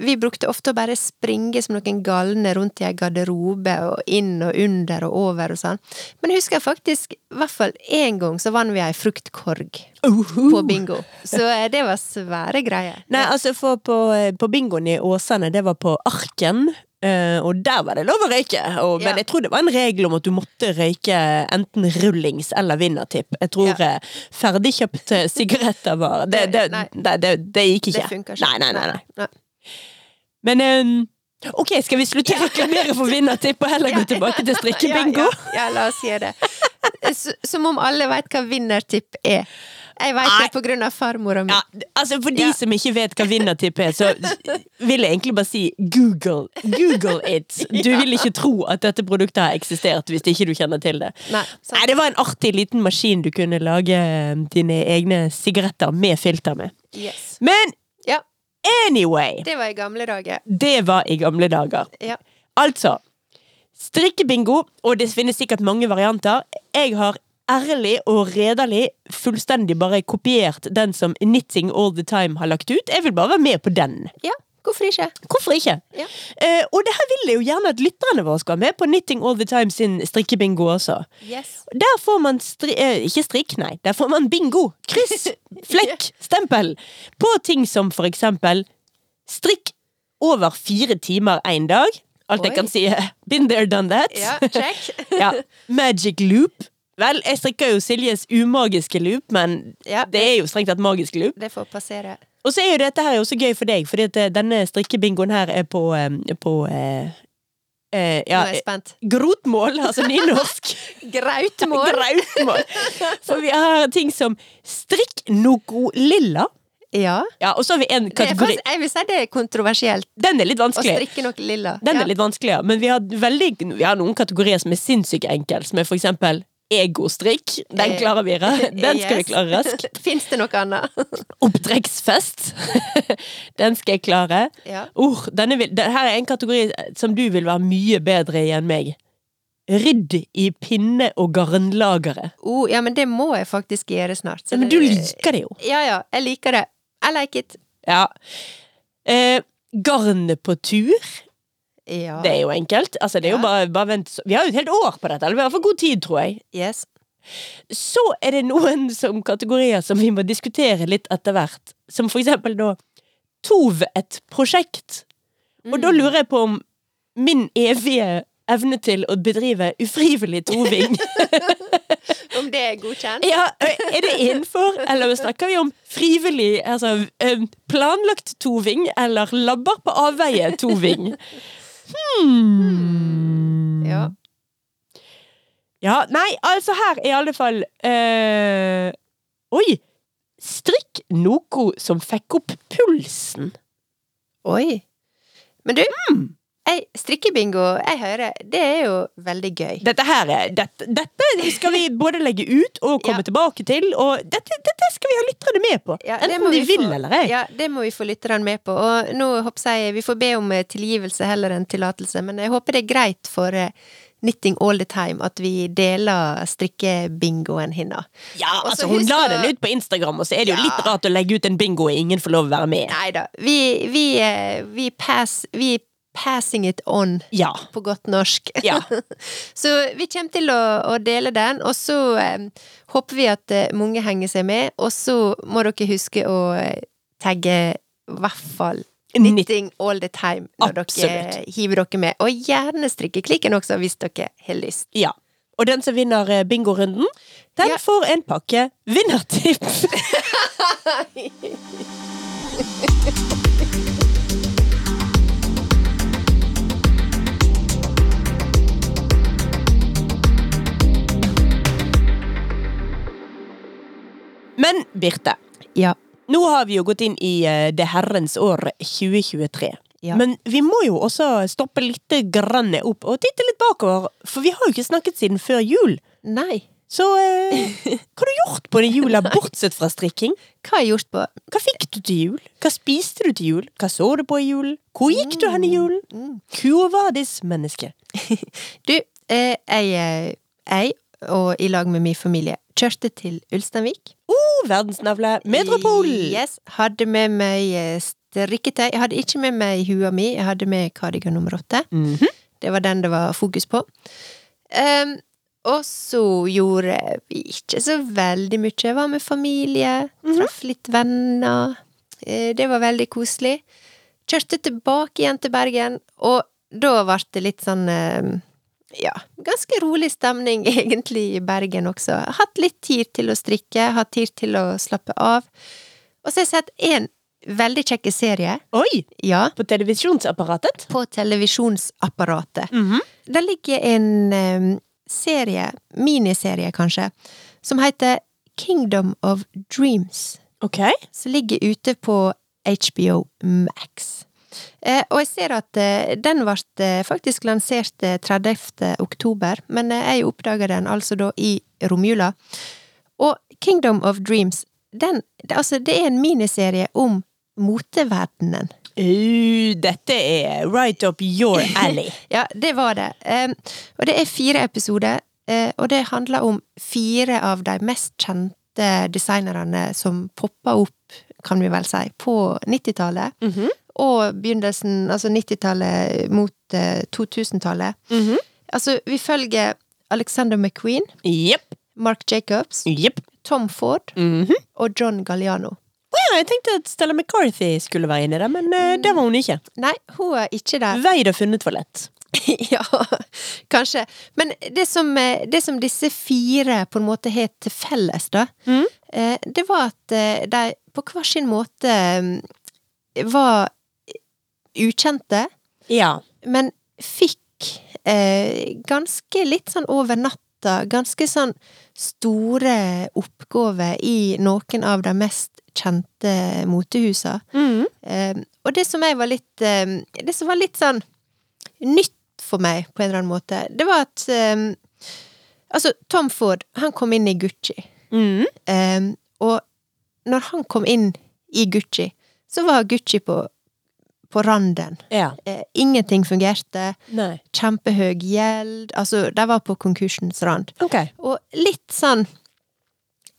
Vi brukte ofte å bare springe som noen galne rundt i ei garderobe, og inn og under og over og sånn. Men jeg husker faktisk, i hvert fall én gang, så vant vi ei fruktkorg på bingo. Så eh, det var svære greier. Nei, altså for på, på bingoen i Åsane, det var på Arken. Eh, og der var det lov å røyke, og, Ja. men jeg tror det var en regel om at du måtte røyke enten rullings eller vinnertipp. Jeg tror Ja. eh, ferdigkjøpte sigaretter var Det, det, det, det, gikk ikke. Det funker ikke. Nei, nei, nei, nei. Men um, ok, skal vi slutte å reklamere for vinnertipp og heller gå tilbake til strikkebingo? Ja, ja, ja, la oss gjøre det. Som om alle veit hva vinnertipp er. Jeg veit det på grunn av farmora mi. Ja, altså For de Ja. som ikke vet hva vinnertipp er, så vil jeg egentlig bare si Google. Google it. Du vil ikke tro at dette produktet har eksistert hvis ikke du kjenner til det. Nei. Nei, Det var en artig liten maskin du kunne lage eh, dine egne sigaretter med filter med. Yes. Men Ja, anyway, det var i gamle dager. det var i gamle dager. Ja. Altså, strikkebingo, og det finnes sikkert mange varianter. Jeg har ærlig og redelig fullstendig bare kopiert den som Knitting All The Time har lagt ut. Jeg vil bare være med på den. ja, hvorfor ikke? Hvorfor ikke? Ja. Eh, og det her vil jeg jo gjerne at lytterne våre skal være med på Knitting All The Time sin strikkebingo også. Yes. Der får man stri eh, ikke strikk, nei. Der får man bingo. Kryss, flekk, stempel. På ting som for eksempel strikk over fire timer én dag. Alt Oi. jeg kan si er been there, done that. Ja, check. Ja. Magic loop. Vel, jeg strikker jo Siljes umagiske loop, men Ja, det er jo strengt tatt magisk loop. Det får passere. Og så er jo dette her også gøy for deg, fordi at eh, denne strikkebingoen her er på, eh, på eh, eh, ja, Nå er jeg spent. grotmål, altså nynorsk. Grautmål! Grautmål. For vi har ting som strikk noko lilla. Ja. Ja, og så har vi en kategori. jeg vil si det er kontroversielt Den er litt å vanskelig. strikke noe lilla. Den ja. er litt vanskelig, ja. men vi har, veldig, vi har noen kategorier som er sinnssykt enkle, som er for eksempel egostrikk. Den Eh, klarer vi. Den skal vi klare raskt. Fins det noe annet? Opptrekksfest. Den skal jeg klare. ja. Uh, denne vil, her er en kategori som du vil være mye bedre i enn meg. Rydd i pinne- og garnlageret. Oh, ja, men det må jeg faktisk gjøre snart. så Men du liker det jo. Ja, ja. Jeg liker det. I like it. Ja. Eh, garnet på tur. Ja. Det er jo enkelt. Altså, det er jo bare, bare vent. Vi har jo et helt år på dette. Eller vi har for god tid, tror jeg. Yes. Så er det noen som kategorier som vi må diskutere litt etter hvert. Som for eksempel da Tov et prosjekt. Og da lurer jeg på om min evige evne til å bedrive ufrivillig toving Om det er godkjent? Ja, er det innenfor, eller snakker vi om frivillig, altså planlagt toving, eller labber på avveie toving? Hmm. Ja. Ja, nei, altså her i alle fall øh, Oi! Strikk noe som fikk opp pulsen. Oi. Men du, Hmm. Jeg, strikkebingo, jeg hører, det er jo veldig gøy. Dette her er, dette, dette skal vi både legge ut og komme Ja. tilbake til, og dette, dette skal vi ha lytterne med på. Ja, Enten de vi vil få- eller ei. Ja, det må vi få lytterne med på. Og nå håper jeg vi får be om eh, tilgivelse heller enn tillatelse, men jeg håper det er greit for eh, Knitting All The Time at vi deler strikkebingoen hennes. Ja, altså Hun husker... la den ut på Instagram, og så er det jo Ja. litt rart å legge ut en bingo og ingen får lov å være med. Nei da. Vi, vi, eh, vi pass Vi passing it on, Ja. på godt norsk. Ja. så vi kommer til å, å dele den, og så eh, håper vi at eh, mange henger seg med. Og så må dere huske å eh, tagge i hvert fall Knitting all the time når dere hiver dere med. Og gjerne strikkeklikken også, hvis dere har lyst. Ja. Og den som vinner eh, bingorunden, den Ja. får en pakke vinnertips. Men Birte, Ja. nå har vi jo gått inn i eh, det herrens år 2023. Ja. Men vi må jo også stoppe litt grann opp og titte litt bakover, for vi har jo ikke snakket siden før jul. Nei. Så eh, hva har du gjort på den jula, bortsett fra strikking? Hva har jeg gjort på Hva fikk du til jul? Hva spiste du til jul? Hva så du på i julen? Hvor gikk du hen i julen? Mm. Hvor var ditt menneske? Du, eh, jeg, eh, jeg, og i lag med min familie, kjørte til Ulsteinvik. Verdensnavle, metropol! Yes. Hadde med meg eh, strikketøy. Jeg hadde ikke med meg hua mi, jeg hadde med kardigan nummer åtte. Mhm. Det var den det var fokus på. Um, og så gjorde vi ikke så veldig mye. Jeg var med familie, traff litt venner. Eh, Det var veldig koselig. Kjørte tilbake igjen til Bergen, og da ble det litt sånn eh, ja, ganske rolig stemning egentlig i Bergen også. Hatt litt tid til å strikke, hatt tid til å slappe av. Og så har jeg sett en veldig kjekk serie, Oi! ja, På televisjonsapparatet? på televisjonsapparatet. Mhm. Der ligger en um, serie, miniserie kanskje, som heter Kingdom of Dreams. Ok. Som ligger ute på HBO Max. Eh, og jeg ser at eh, den ble eh, faktisk lansert eh, 30. oktober, men jeg oppdaga den altså da i romjula. Og Kingdom of Dreams, den, altså det er en miniserie om moteverdenen. Uh, dette er right up your alley. Ja, det var det. Og det er fire episoder, og det handler om fire av de mest kjente designerne som poppa opp, kan vi vel si, på 90-tallet. Mhm. Og begynnelsen, altså 90-tallet mot eh, 2000-tallet. Mhm. Altså, vi følger Alexander McQueen, yep. Mark Jacobs, yep. Tom Ford Mhm. og John Galliano. Ja, jeg tenkte at Stella McCarthy skulle være inni det, men uh, det var hun ikke. Nei, hun er ikke der. Veid og funnet for lett. ja, kanskje. Men det som, eh, det som disse fire på en måte har til felles, da, Mm. det var at de på hver sin måte mm, var ukjente, Ja. men fikk eh, ganske litt sånn over natta, ganske sånn store oppgaver i noen av de mest kjente motehusa. Mm. Eh, og det som jeg var litt eh, Det som var litt sånn nytt for meg, på en eller annen måte, det var at eh, Altså, Tom Ford, han kom inn i Gucci. Mm. Eh, og når han kom inn i Gucci, så var Gucci på, på randen. Ja. Eh, ingenting fungerte. Nei. Kjempehøy gjeld. Altså, de var på konkursens rand. Okay. Og litt sånn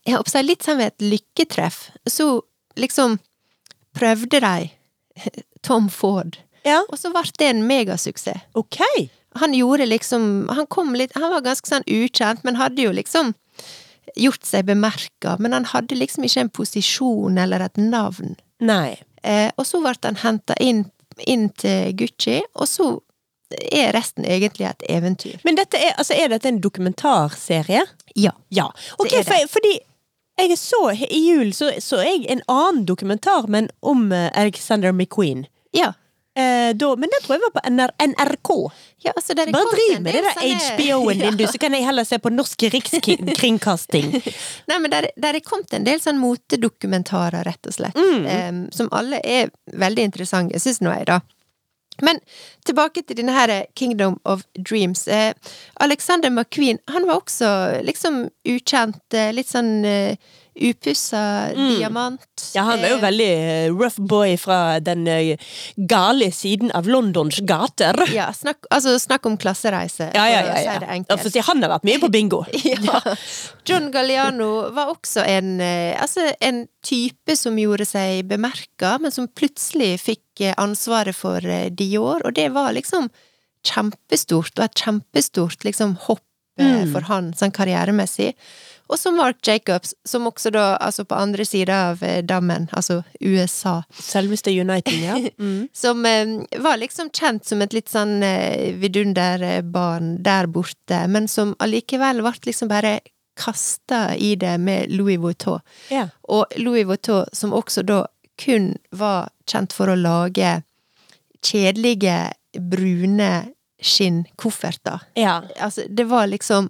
Jeg håper litt sånn ved et lykketreff, så liksom prøvde de Tom Ford, Ja. og så ble det en megasuksess. Okay. Han gjorde liksom Han kom litt Han var ganske sånn ukjent, men hadde jo liksom gjort seg bemerka, men han hadde liksom ikke en posisjon eller et navn. Nei. Eh, og så ble han henta inn, inn til Gucci, og så er resten egentlig et eventyr. Men dette er, altså, er dette en dokumentarserie? Ja. Ja. Okay, for, fordi jeg så i jul så, så jeg en annen dokumentar, men om eh, Alexander McQueen. Ja. Eh, da, men det tror jeg var på NR NRK. ja altså, Bare driv med det der HBO-en din, du, så kan jeg heller se på Norsk Rikskringkasting. Nei, men der, der er kommet en del sånn motedokumentarer, rett og slett. Mm. eh, som alle er veldig interessante, syns nå jeg, da. Men tilbake til denne her Kingdom of Dreams. Eh, Alexander McQueen, han var også liksom ukjent, eh, litt sånn uh, upussa diamant. Mm. Ja, han var jo Eh, veldig eh, rough boy fra den eh, gale siden av Londons gater. Ja, snakk, altså snakk om klassereise, Ja, ja, for å ja. si det ja enkelt. han har vært mye på bingo. Ja. John Galliano var også en, eh, altså en type som gjorde seg bemerka, men som plutselig fikk eh, ansvaret for eh, Dior, og det var liksom kjempestort, og et kjempestort liksom hopp eh, Mm. for han sånn karrieremessig. Og så Mark Jacobs, som også da, altså på andre sida av dammen, altså USA, Selveste United, ja. Mm. som eh, var liksom kjent som et litt sånn eh, vidunderbarn der borte, men som allikevel ble liksom bare kasta i det med Louis Vuitton. Yeah. Og Louis Vuitton, som også da kun var kjent for å lage kjedelige, brune skinnkofferter. ja. Altså, det var liksom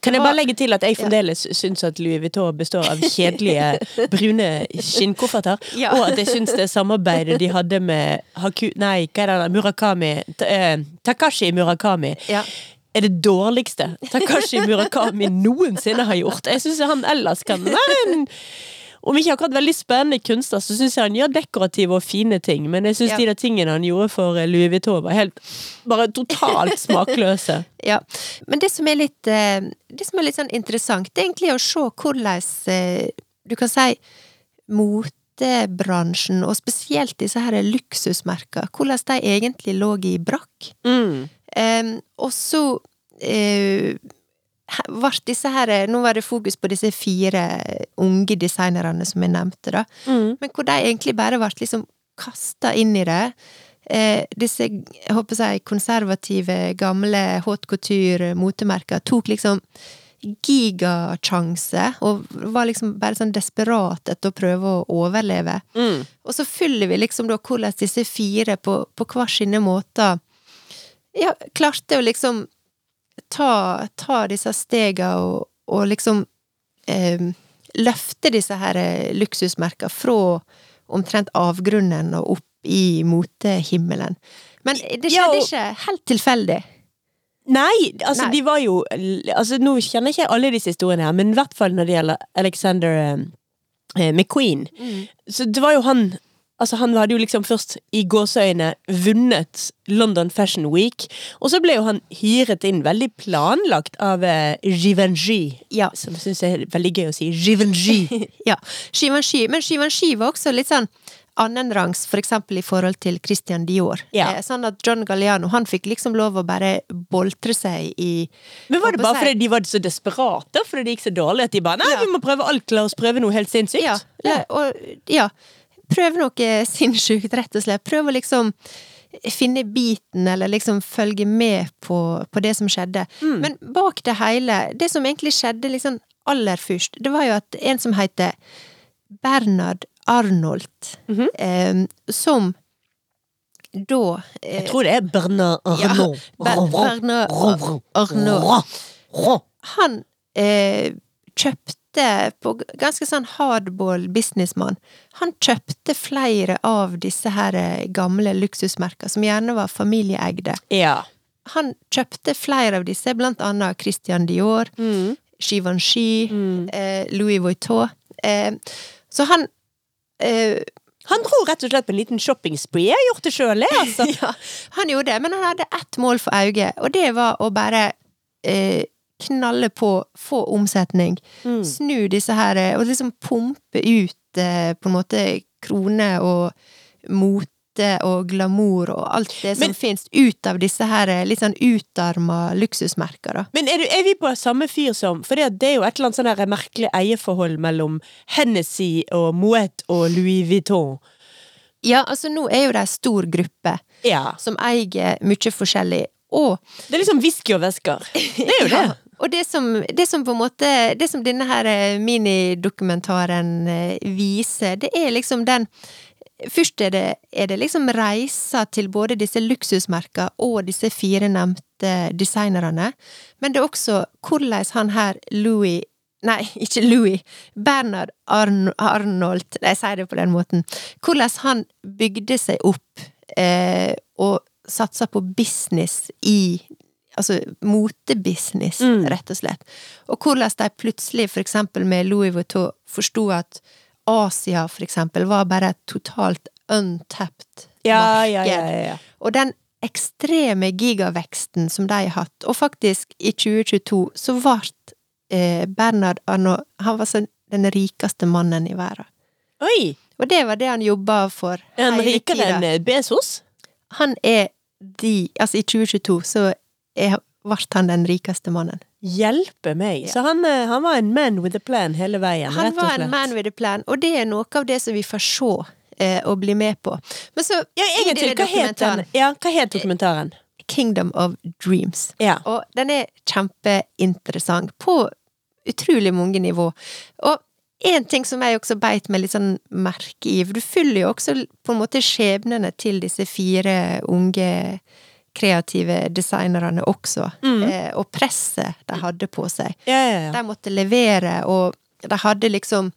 Kan jeg bare legge til at jeg fremdeles syns at Louis Vuitton består av kjedelige, brune skinnkofferter, Ja. og at jeg syns det samarbeidet de hadde med Haku... Nei, hva er det? der? Murakami eh, Takashi Murakami. Ja. Er det dårligste Takashi Murakami noensinne har gjort. Jeg syns han ellers kan være en Om ikke akkurat veldig spennende kunstner, så syns jeg han gjør dekorative og fine ting. Men jeg syns Ja. de der tingene han gjorde for eh, Louis Vuitton, var helt Bare totalt smakløse. Ja, men det som er litt, eh, det som er litt sånn interessant, det er egentlig å se hvordan eh, du kan si motebransjen, og spesielt disse her luksusmerka, hvordan de egentlig lå i brakk. Mm. Um, og så disse her Nå var det fokus på disse fire unge designerne som jeg nevnte, da. Mm. Men hvor de egentlig bare ble liksom kasta inn i det. Eh, disse, jeg håper jeg, konservative, gamle haute couture-motemerker tok liksom gigasjanse, og var liksom bare sånn desperat etter å prøve å overleve. Mm. Og så fyller vi liksom da hvordan disse fire på, på hver sine måter ja, klarte å liksom ta, ta disse stegene og, og liksom eh, løfte disse her luksusmerkene fra omtrent avgrunnen og opp i motehimmelen. Men det Ja, skjedde og- ikke helt tilfeldig. Nei, altså Nei. de var jo altså Nå kjenner jeg ikke alle disse historiene her, men i hvert fall når det gjelder Alexander eh, McQueen. McQueen. Så det var jo han Altså Han hadde jo liksom først i gåseøyne vunnet London Fashion Week, og så ble jo han hyret inn, veldig planlagt, av eh, Givenchy. Ja. Som jeg syns er veldig gøy å si. Givenchy. ja. Givenchy. Men Givenchy var også litt sånn annenrangs, for eksempel i forhold til Christian Dior. Ja. Eh, sånn at John Galliano, han fikk liksom lov å bare boltre seg i Men var det bare fordi de var så desperate, fordi det gikk så dårlig, at de bare Nei, Ja. vi må prøve alt, la oss prøve noe helt sinnssykt. Ja, ja. Og, ja. Prøve noe sinnssykt, rett og slett. Prøv å liksom finne biten, eller liksom følge med på, på det som skjedde. Mm. Men bak det hele, det som egentlig skjedde liksom aller først, det var jo at en som heter Bernard Arnold, Mhm. eh, som da eh, Jeg tror det er Bernard Arnold. Ja, Ber- Bernard Arnold. Han eh, kjøpte på ganske sånn hardball businessmann. Han kjøpte flere av disse her eh, gamle luksusmerker, som gjerne var familieeide. Ja. Han kjøpte flere av disse, blant annet Christian Dior, Mm. Givenchy, Mm. eh, Louis Vuitton. Eh, så han eh, Han dro rett og slett på en liten shoppingspree. Jeg har gjort det sjøl, jeg, altså. ja, han gjorde det, men han hadde ett mål for øye, og det var å bare eh, knalle på, få omsetning, Mm. snu disse her, eh, og liksom pumpe ut eh, på en måte kroner og mote og glamour og alt det som fins ut av disse her eh, litt sånn utarma luksusmerker, da. Men er, du, er vi på samme fyr som For det, det er jo et eller annet sånn merkelig eierforhold mellom Hennessy og Moet og Louis Vuitton. Ja, altså nå er jo det ei stor gruppe Ja. som eier mye forskjellig, og Det er liksom whisky og vesker. Det er jo det. Ja, Og det som, det som på en måte Det som denne her eh, minidokumentaren eh, viser, det er liksom den Først er det, er det liksom reisa til både disse luksusmerka og disse fire nevnte designerne, men det er også hvordan han her Louis Nei, ikke Louis. Bernard Arn Arnold, jeg sier det på den måten. Hvordan han bygde seg opp eh, og satsa på business i Altså motebusiness, Mm. rett og slett. Og hvordan de plutselig, for eksempel med Louis Vuitton, forsto at Asia, for eksempel, var bare et totalt untapped Ja, ja, ja, marked. ja, ja. Og den ekstreme gigaveksten som de har hatt, og faktisk i 2022 så ble eh, Bernard Arnault Han var sånn den rikeste mannen i verden. Oi! Og det var det han jobba for Er han hele rikere enn Besos? Bezos? Han er de Altså, i 2022 så ble han den rikeste mannen. Hjelpe meg. Ja. Så han, eh, han var en man with a plan hele veien, Han rett og slett. Han var en man with a plan, og det er noe av det som vi får se eh, og bli med på. Men så Ja, egentlig, hva het den? Ja, hva het dokumentaren? Kingdom of Dreams. Ja. Og den er kjempeinteressant på utrolig mange nivå. Og en ting som jeg også beit meg litt sånn merke i, for du fyller jo også på en måte skjebnene til disse fire unge kreative designerne også, Mm. eh, og presset de hadde på seg. Ja, ja, ja. De måtte levere, og de hadde liksom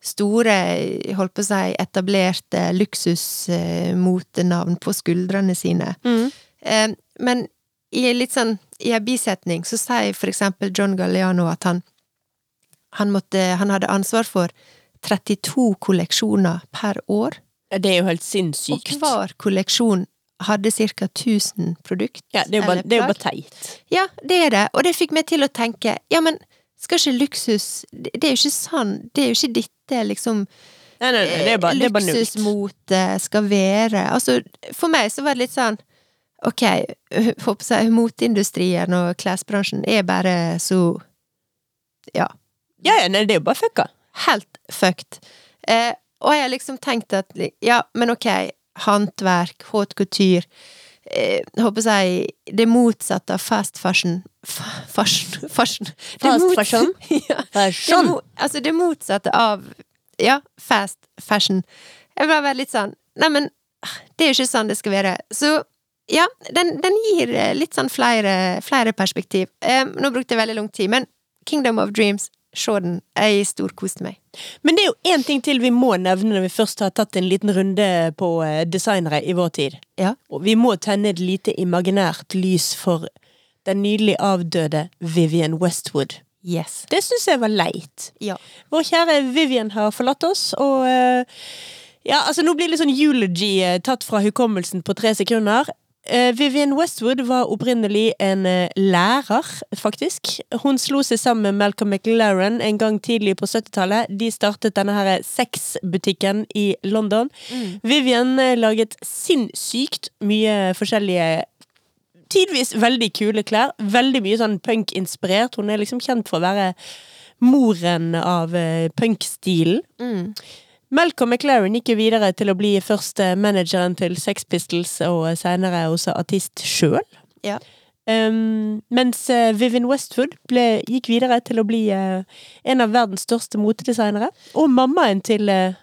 store, holdt på å si, etablerte luksusmotenavn på skuldrene sine. Mm. Eh, men i litt sånn, i en bisetning så sier for eksempel John Galliano at han han, måtte, han hadde ansvar for 32 kolleksjoner per år, Det er jo helt sinnssykt. og hver kolleksjon hadde ca. 1000 produkt. Ja, det er jo bare, det er jo bare teit. Ja, det er det, og det fikk meg til å tenke, ja, men skal ikke luksus Det er jo ikke sånn, det er jo ikke dette liksom Nei, nei, nei, det er bare, luksusmote skal være. Altså, for meg så var det litt sånn Ok, håper moteindustrien og klesbransjen er bare så Ja, Ja, ja, nei, det er jo bare fucka. helt fucked. Eh, og jeg har liksom tenkt at ja, men ok, håndverk, haute couture eh, håper jeg det motsatte av fast fashion Fashion, fashion. Fast fashion? ja. Er Det, altså det motsatte av ja, fast fashion. Jeg ble veldig litt sånn Neimen, det er jo ikke sånn det skal være. Så ja, den, den gir eh, litt sånn flere, flere perspektiv. Eh, nå brukte jeg veldig lang tid, men Kingdom of Dreams, se den. Jeg storkoste meg. Men det er jo én ting til vi må nevne når vi først har tatt en liten runde på eh, designere i vår tid. Ja. Og vi må tenne et lite imaginært lys for den nydelig avdøde Vivian Westwood. Yes. Det syns jeg var leit. Ja. Vår kjære Vivian har forlatt oss, og eh, Ja, altså, nå blir litt sånn eulogy eh, tatt fra hukommelsen på tre sekunder. Eh, Vivian Westwood var opprinnelig en eh, lærer, faktisk. Hun slo seg sammen med Malcolm McLaren en gang tidlig på 70-tallet. De startet denne her sexbutikken i London. Vivian eh, laget sinnssykt mye forskjellige Tidvis veldig kule klær. Veldig mye sånn punk-inspirert. Hun er liksom kjent for å være moren av punk-stilen. Mm. Malcolm McLaren gikk jo videre til å bli først manageren til Sex Pistols, og senere også artist sjøl. Ja. Um, mens eh, Vivian Westwood ble, gikk videre til å bli uh, en av verdens største motedesignere. Og mammaen til uh,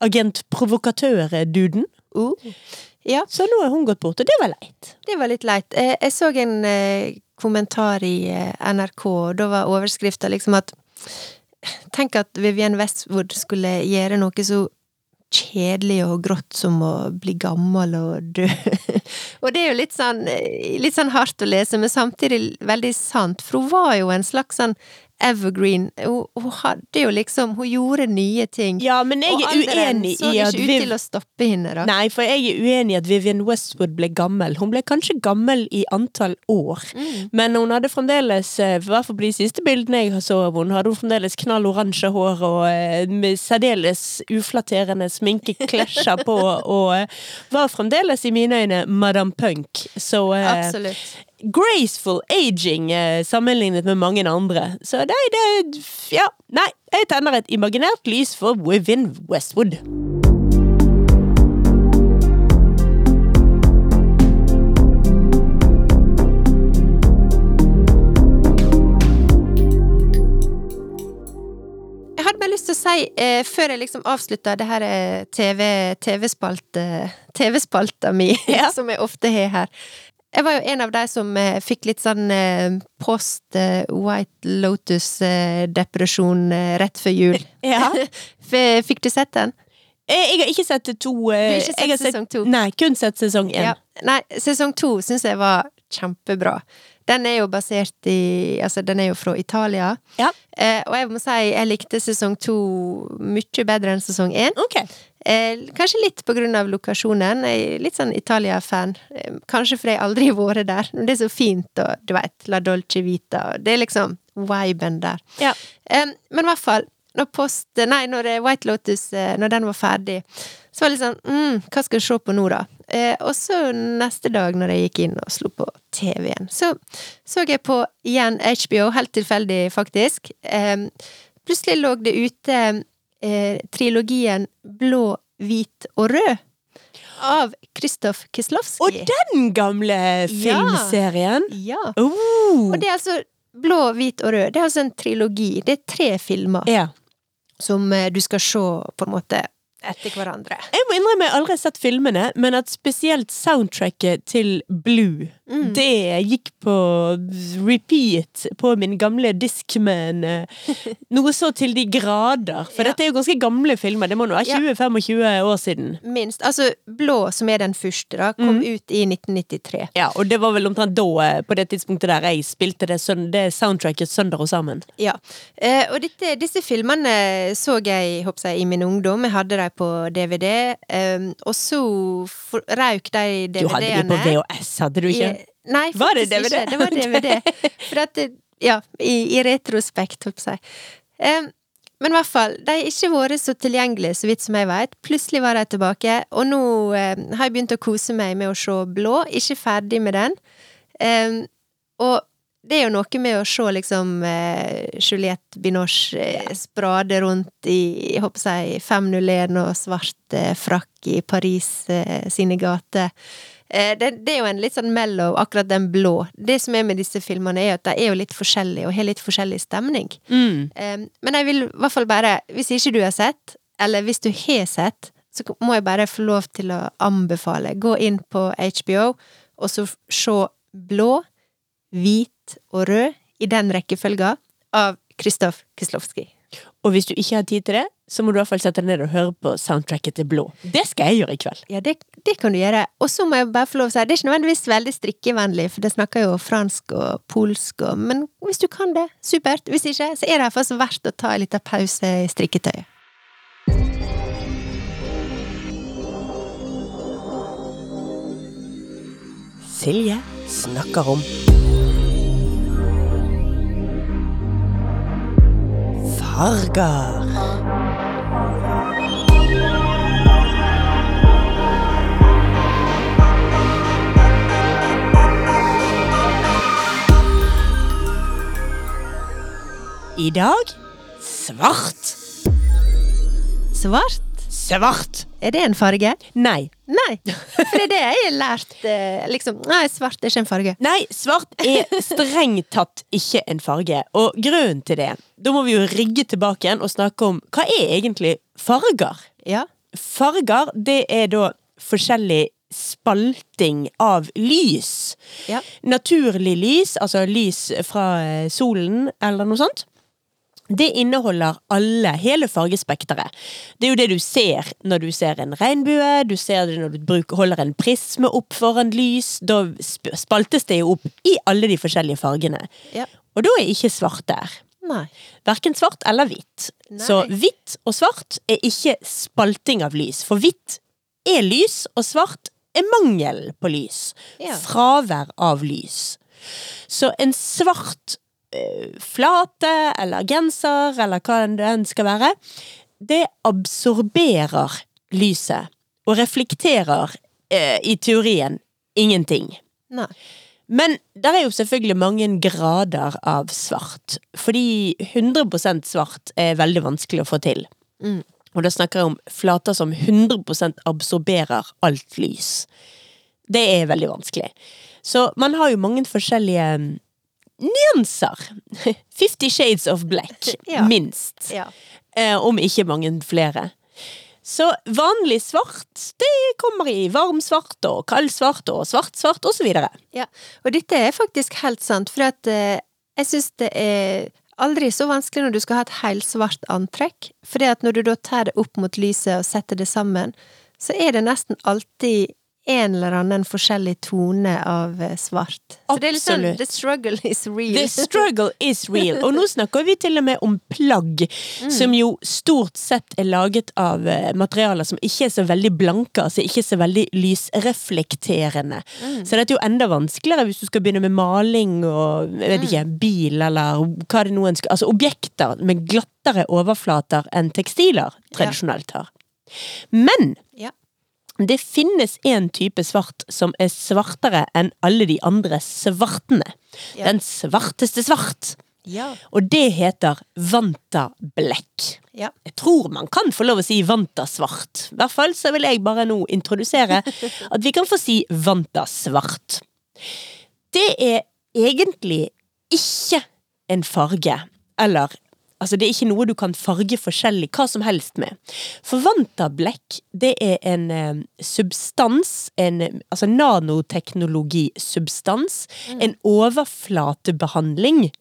agent provokatør-duden. Uh. Ja, Så nå er hun gått bort, og det var leit. det var litt leit. Jeg så en kommentar i NRK, og da var overskrifta liksom at Tenk at Vivienne Westwood skulle gjøre noe så kjedelig og grått som å bli gammel og dø. og det er jo litt sånn, litt sånn hardt å lese, men samtidig veldig sant, for hun var jo en slags sånn evergreen. Hun, hun hadde jo liksom Hun gjorde nye ting. Ja, men jeg er uenig i at ikke ut til å stoppe henne, da. Nei, for jeg er uenig i at Vivian Westwood ble gammel. Hun ble kanskje gammel i antall år. Mm. Men hun hadde fremdeles, eh, i hvert fall på de siste bildene jeg så av henne, hadde hun fremdeles knall oransje hår og eh, med særdeles uflatterende sminkeklesjer på, og eh, var fremdeles i mine øyne Madame Punk. Så Absolutt. Graceful aging eh, sammenlignet med mange andre. Så det, det Ja, nei. Jeg tenner et imaginært lys for Within Westwood. Lyst til å si, eh, før jeg liksom avslutter det her eh, TV, TV-spalte, TV-spalta mi, Ja. som jeg ofte har her. Jeg var jo en av de som eh, fikk litt sånn eh, post eh, White Lotus-depresjon rett før jul. Ja. Fikk du sett den? Jeg har ikke sett to Du har ikke sett har sesong to? Nei, kun sett sesong én. Ja. Nei, sesong to syns jeg var kjempebra. Den er jo basert i Altså, den er jo fra Italia. Ja. Eh, og jeg må si jeg likte sesong to mye bedre enn sesong én. Ok. Eh, kanskje litt på grunn av lokasjonen. Jeg er litt sånn Italia-fan. Eh, kanskje fordi jeg aldri har vært der. Men det er så fint, og du vet, La Dolce Vita. og Det er liksom viben der. Ja. Eh, men i hvert fall, når Post Nei, når White Lotus, når den var ferdig, så var det litt sånn mm, Hva skal jeg se på nå, da? Eh, og så neste dag, når jeg gikk inn og slo på TV-en, så så jeg på igjen HBO, helt tilfeldig, faktisk. Eh, plutselig lå det ute eh, trilogien Blå, hvit og rød. Av Kristoff Kislovskij. Og den gamle filmserien! Ja. Oh. Og det er altså Blå, hvit og rød. Det er altså en trilogi. Det er tre filmer Ja. som eh, du skal se på en måte etter hverandre. Jeg må innrømme jeg aldri har sett filmene, men at spesielt soundtracket til Blue, Mm. det gikk på repeat på min gamle Discman. eh, Noe så til de grader. For Ja. dette er jo ganske gamle filmer. Det må nå være 20-25 år siden. Minst. Altså, Blå, som er den første, da, kom Mm. ut i 1993. Ja, og det var vel omtrent da, eh, på det tidspunktet der jeg spilte det, det soundtracket sønder og sammen. Ja. Eh, og dette, disse filmene så jeg, jeg i min ungdom. Jeg hadde dem på DVD. Eh, og så for, røyk de DVD-ene. Du hadde dem på VHS, hadde du ikke? Nei, Var det faktisk DVD? ikke. Det var DVD. For at det, Ja, i, i retrospekt, holdt på å si. Men i hvert fall, de har ikke vært så tilgjengelige, så vidt som jeg vet. Plutselig var de tilbake, og nå eh, har jeg begynt å kose meg med å se Blå. Ikke ferdig med den. Um, og det er jo noe med å se liksom eh, Juliette Binoche eh, sprade rundt i jeg håper jeg, 501 og svart eh, frakk i Paris eh, sine gater. Eh, det, det er jo en litt sånn mellow, akkurat den blå. Det som er med disse filmene, er at de er jo litt forskjellige, og har litt forskjellig stemning. Mm. Eh, men jeg vil i hvert fall bare, hvis ikke du har sett, eller hvis du har sett, så må jeg bare få lov til å anbefale. Gå inn på HBO, og så se Blå, hvit og rød i den rekkefølga av Kristoff Kislovskij. Og hvis du ikke har tid til det, så må du i hvert fall sette deg ned og høre på soundtracket til Blå. Det skal jeg gjøre i kveld. Ja, det, det kan du gjøre. Og så må jeg bare få lov å si, det er ikke nødvendigvis veldig strikkevennlig, for det snakker jo fransk og polsk og Men hvis du kan det, supert. Hvis ikke, så er det iallfall verdt å ta en liten pause i strikketøyet. Silje snakker om farger. I dag svart. Svart, Svart! er det en farge? Nei. Nei, for det er det jeg har lært, eh, liksom. Nei, svart er ikke en farge. Nei, svart er strengt tatt ikke en farge. Og grunnen til det, da må vi jo rigge tilbake igjen og snakke om hva er egentlig farger? Ja. Farger, det er da forskjellig spalting av lys. Ja. Naturlig lys, altså lys fra eh, solen eller noe sånt. Det inneholder alle, hele fargespekteret. Det er jo det du ser når du ser en regnbue, du ser det når du bruker, holder en prisme opp foran lys. Da spaltes det jo opp i alle de forskjellige fargene. Ja. Og da er ikke svart der. Nei. Verken svart eller hvitt. Nei. Så hvitt og svart er ikke spalting av lys. For hvitt er lys, og svart er mangel på lys. Ja. Fravær av lys. Så en svart flate eller genser, eller hva det enn skal være, det absorberer lyset. Og reflekterer, eh, i teorien, ingenting. Nei. Men der er jo selvfølgelig mange grader av svart. Fordi 100% svart er veldig vanskelig å få til. Mm. Og da snakker jeg om flater som 100% absorberer alt lys. Det er veldig vanskelig. Så man har jo mange forskjellige mm, nyanser. Fifty shades of black, Ja. minst. Ja. Eh, om ikke mange flere. Så vanlig svart, det kommer i varm svart og kald svart og svart svart videre. Ja, og dette er faktisk helt sant, for at eh, jeg syns det er aldri så vanskelig når du skal ha et helsvart antrekk, for når du da tar det opp mot lyset og setter det sammen, så er det nesten alltid en eller annen forskjellig tone av svart. svart. Så det er litt sånn Absolutt. The struggle is real. The struggle is real. Og nå snakker vi til og med om plagg, som jo stort sett er laget av eh, materialer som ikke er så veldig blanke, altså ikke så veldig lysreflekterende. Så dette er jo enda vanskeligere hvis du skal begynne med maling og jeg vet ikke, bil eller hva det nå ønsker. Altså objekter med glattere overflater enn tekstiler tradisjonelt har. Men Ja. Det finnes en type svart som er svartere enn alle de andre svartene. Ja. Den svarteste svart. Ja. Og det heter Vanta Black. Ja. Jeg tror man kan få lov å si Vanta svart. I hvert fall så vil jeg bare nå introdusere at vi kan få si Vanta svart. Det er egentlig ikke en farge, eller Altså, det er ikke noe du kan farge forskjellig, hva som helst med. For vantablekk, det er en eh, substans, en altså nanoteknologisubstans, en overflatebehandling.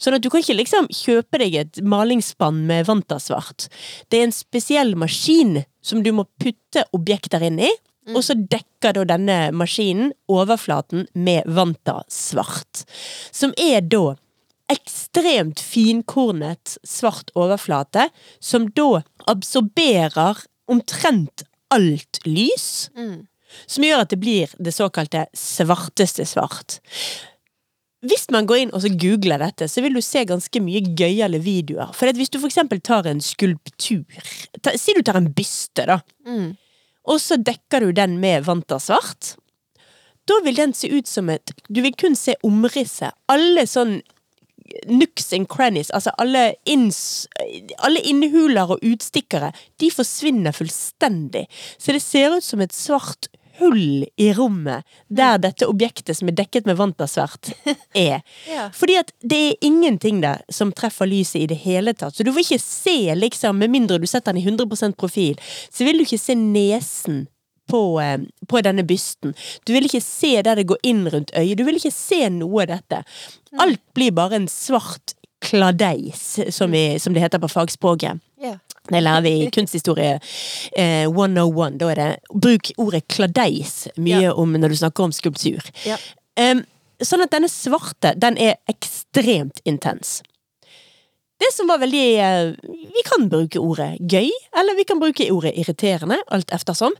Sånn at du kan ikke liksom kjøpe deg et malingsspann med Vantasvart. Det er en spesiell maskin som du må putte objekter inn i, og så dekker da denne maskinen overflaten med Vantasvart. Som er da ekstremt finkornet svart overflate, som da absorberer omtrent alt lys. Som gjør at det blir det såkalte svarteste svart. Hvis man går inn og så googler dette, så vil du se ganske mye gøyale videoer. For hvis du for eksempel tar en skulptur ta, Si du tar en byste, da. Mm. Og så dekker du den med vantersvart. Da vil den se ut som et Du vil kun se omrisset. Alle sånn nooks and crannies, altså alle, inns, alle innhuler og utstikkere, de forsvinner fullstendig. Så det ser ut som et svart hull i rommet der dette objektet som er dekket med vantersvert, er. Ja. Fordi at det er ingenting der som treffer lyset i det hele tatt. Så du får ikke se, liksom, med mindre du setter den i 100% profil, så vil du ikke se nesen på, eh, på denne bysten. Du vil ikke se der det går inn rundt øyet. Du vil ikke se noe av dette. Alt blir bare en svart kladeis, som, vi, som det heter på fagspråket. Ja. Det lærer vi i kunsthistorie eh, 101. Da er det bruk ordet kladeis mye Ja. om når du snakker om skulptur. Ja. Um, sånn at denne svarte, den er ekstremt intens. Det som var veldig eh, Vi kan bruke ordet gøy, eller vi kan bruke ordet irriterende, alt eftersom.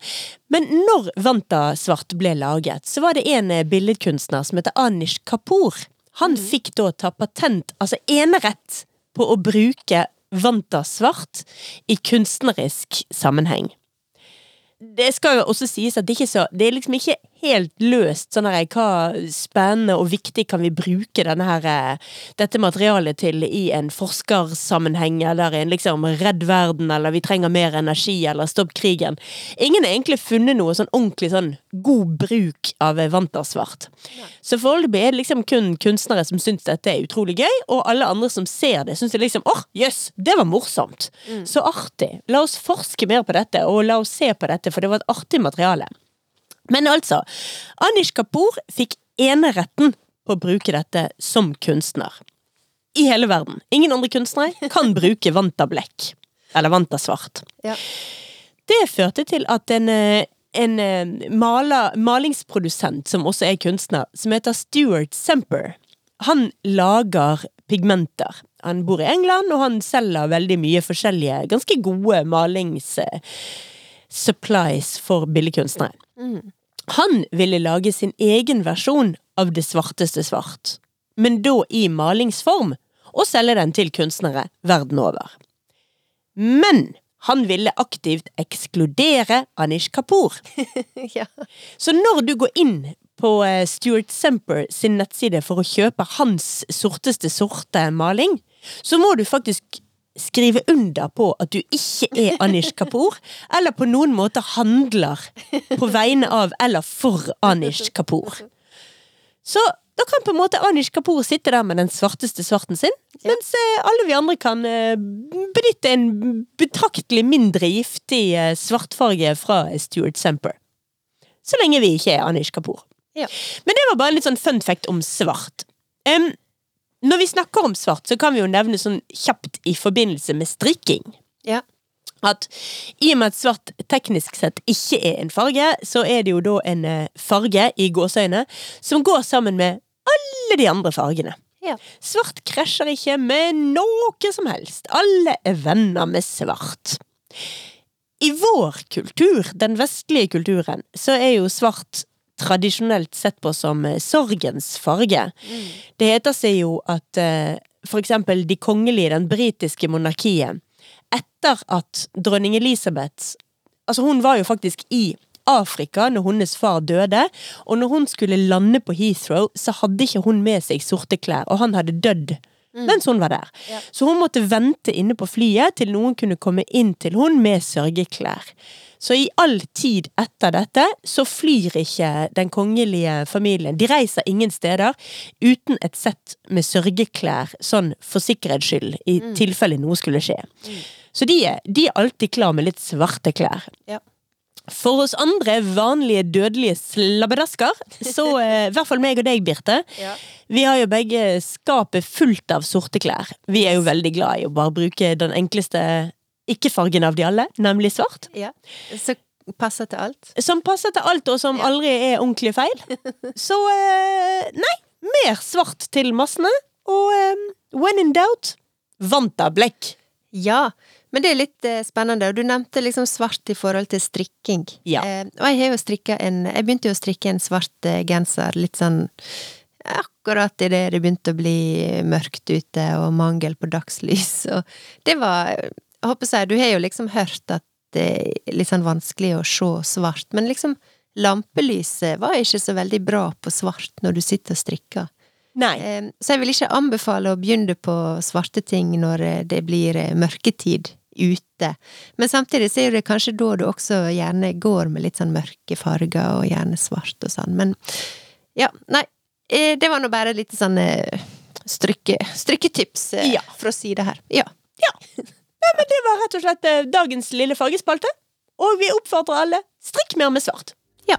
Men når Vanta Svart ble laget, så var det en eh, billedkunstner som heter Anish Kapoor. Han fikk da ta patent, altså enerett, på å bruke Vanta Svart i kunstnerisk sammenheng. Det skal jo også sies at det, ikke så, det er liksom ikke helt løst sånn her, hva spennende og viktig kan vi bruke her, eh, dette materialet til i en forskersammenheng, eller i en liksom redd verden, eller vi trenger mer energi, eller stopp krigen. Ingen har egentlig funnet noe sånn ordentlig sånn god bruk av vantasvart. Så foreløpig er det liksom kun kunstnere som syns dette er utrolig gøy, og alle andre som ser det, syns det liksom åh, jøss, det var morsomt. Så artig. La oss forske mer på dette, og la oss se på dette, for det var et artig materiale. Men altså, Anish Kapoor fikk eneretten på å bruke dette som kunstner. I hele verden. Ingen andre kunstnere kan bruke Vanta Black. Eller Vanta Svart. Ja. Det førte til at en, eh, en eh, maler, malingsprodusent som også er kunstner, som heter Stuart Semper, han lager pigmenter. Han bor i England, og han selger veldig mye forskjellige, ganske gode malings... eh, supplies for billedkunstnere. Han ville lage sin egen versjon av Det svarteste svart, men da i malingsform, og selge den til kunstnere verden over. Men han ville aktivt ekskludere Anish Kapoor. ja. Så når du går inn på eh, Stuart Semper sin nettside for å kjøpe hans sorteste sorte maling, så må du faktisk skrive under på at du ikke er Anish Kapoor, eller på noen måte handler på vegne av eller for Anish Kapoor. Så da kan på en måte Anish Kapoor sitte der med den svarteste svarten sin, mens eh, alle vi andre kan eh, benytte en betraktelig mindre giftig eh, svartfarge fra Stuart Semper. Så lenge vi ikke er Anish Kapoor. Ja. Men det var bare en litt sånn fun fact om svart. Em, når vi snakker om svart, så kan vi jo nevne sånn kjapt i forbindelse med strikking. Ja. at i og med at svart teknisk sett ikke er en farge, så er det jo da en eh, farge i gåseøyne som går sammen med alle de andre fargene. Ja. Svart krasjer ikke med noe som helst. Alle er venner med svart. I vår kultur, den vestlige kulturen, så er jo svart tradisjonelt sett på som eh, sorgens farge. Det heter seg jo at eh, for eksempel de kongelige, i den britiske monarkiet, etter at dronning Elisabeth Altså, hun var jo faktisk i Afrika når hennes far døde, og når hun skulle lande på Heathrow, så hadde ikke hun med seg sorte klær, og han hadde dødd mens hun var der. Ja. Så hun måtte vente inne på flyet til noen kunne komme inn til hun med sørgeklær. Så i all tid etter dette så flyr ikke den kongelige familien. De reiser ingen steder uten et sett med sørgeklær, sånn for sikkerhets skyld, i tilfelle noe skulle skje. Så de de er alltid klar med litt svarte klær. Ja. For oss andre vanlige dødelige slabbedasker, så eh, i hvert fall meg og deg, Birte, Ja. vi har jo begge skapet fullt av sorte klær. Vi er jo veldig glad i å bare bruke den enkleste ikke-fargen av de alle, nemlig svart. ja. Så passer til alt. Som passer til alt, og som Ja. aldri er ordentlig feil. Så eh, nei, mer svart til massene. Og eh, when in doubt, vant av blekk. Ja, men det er litt eh, spennende. Og du nevnte liksom svart i forhold til strikking. Ja. Eh, og jeg har jo strikka en Jeg begynte jo å strikke en svart eh, genser litt sånn akkurat idet det begynte å bli mørkt ute og mangel på dagslys. Og det var Jeg håper jeg, du har jo liksom hørt at det er litt sånn vanskelig å se svart, men liksom lampelyset var ikke så veldig bra på svart når du sitter og strikker. Nei. Eh, Så jeg vil ikke anbefale å begynne på svarte ting når eh, det blir eh, mørketid ute. Men samtidig så er det kanskje da du også gjerne går med litt sånn mørke farger, og gjerne svart og sånn. Men ja, nei. eh, Det var nå bare litt sånn strykke, strykketips Ja. fra sida her. Ja. Ja, men det var rett og slett eh, dagens lille fargespalte. Og vi oppfordrer alle strikk mer med svart. Ja.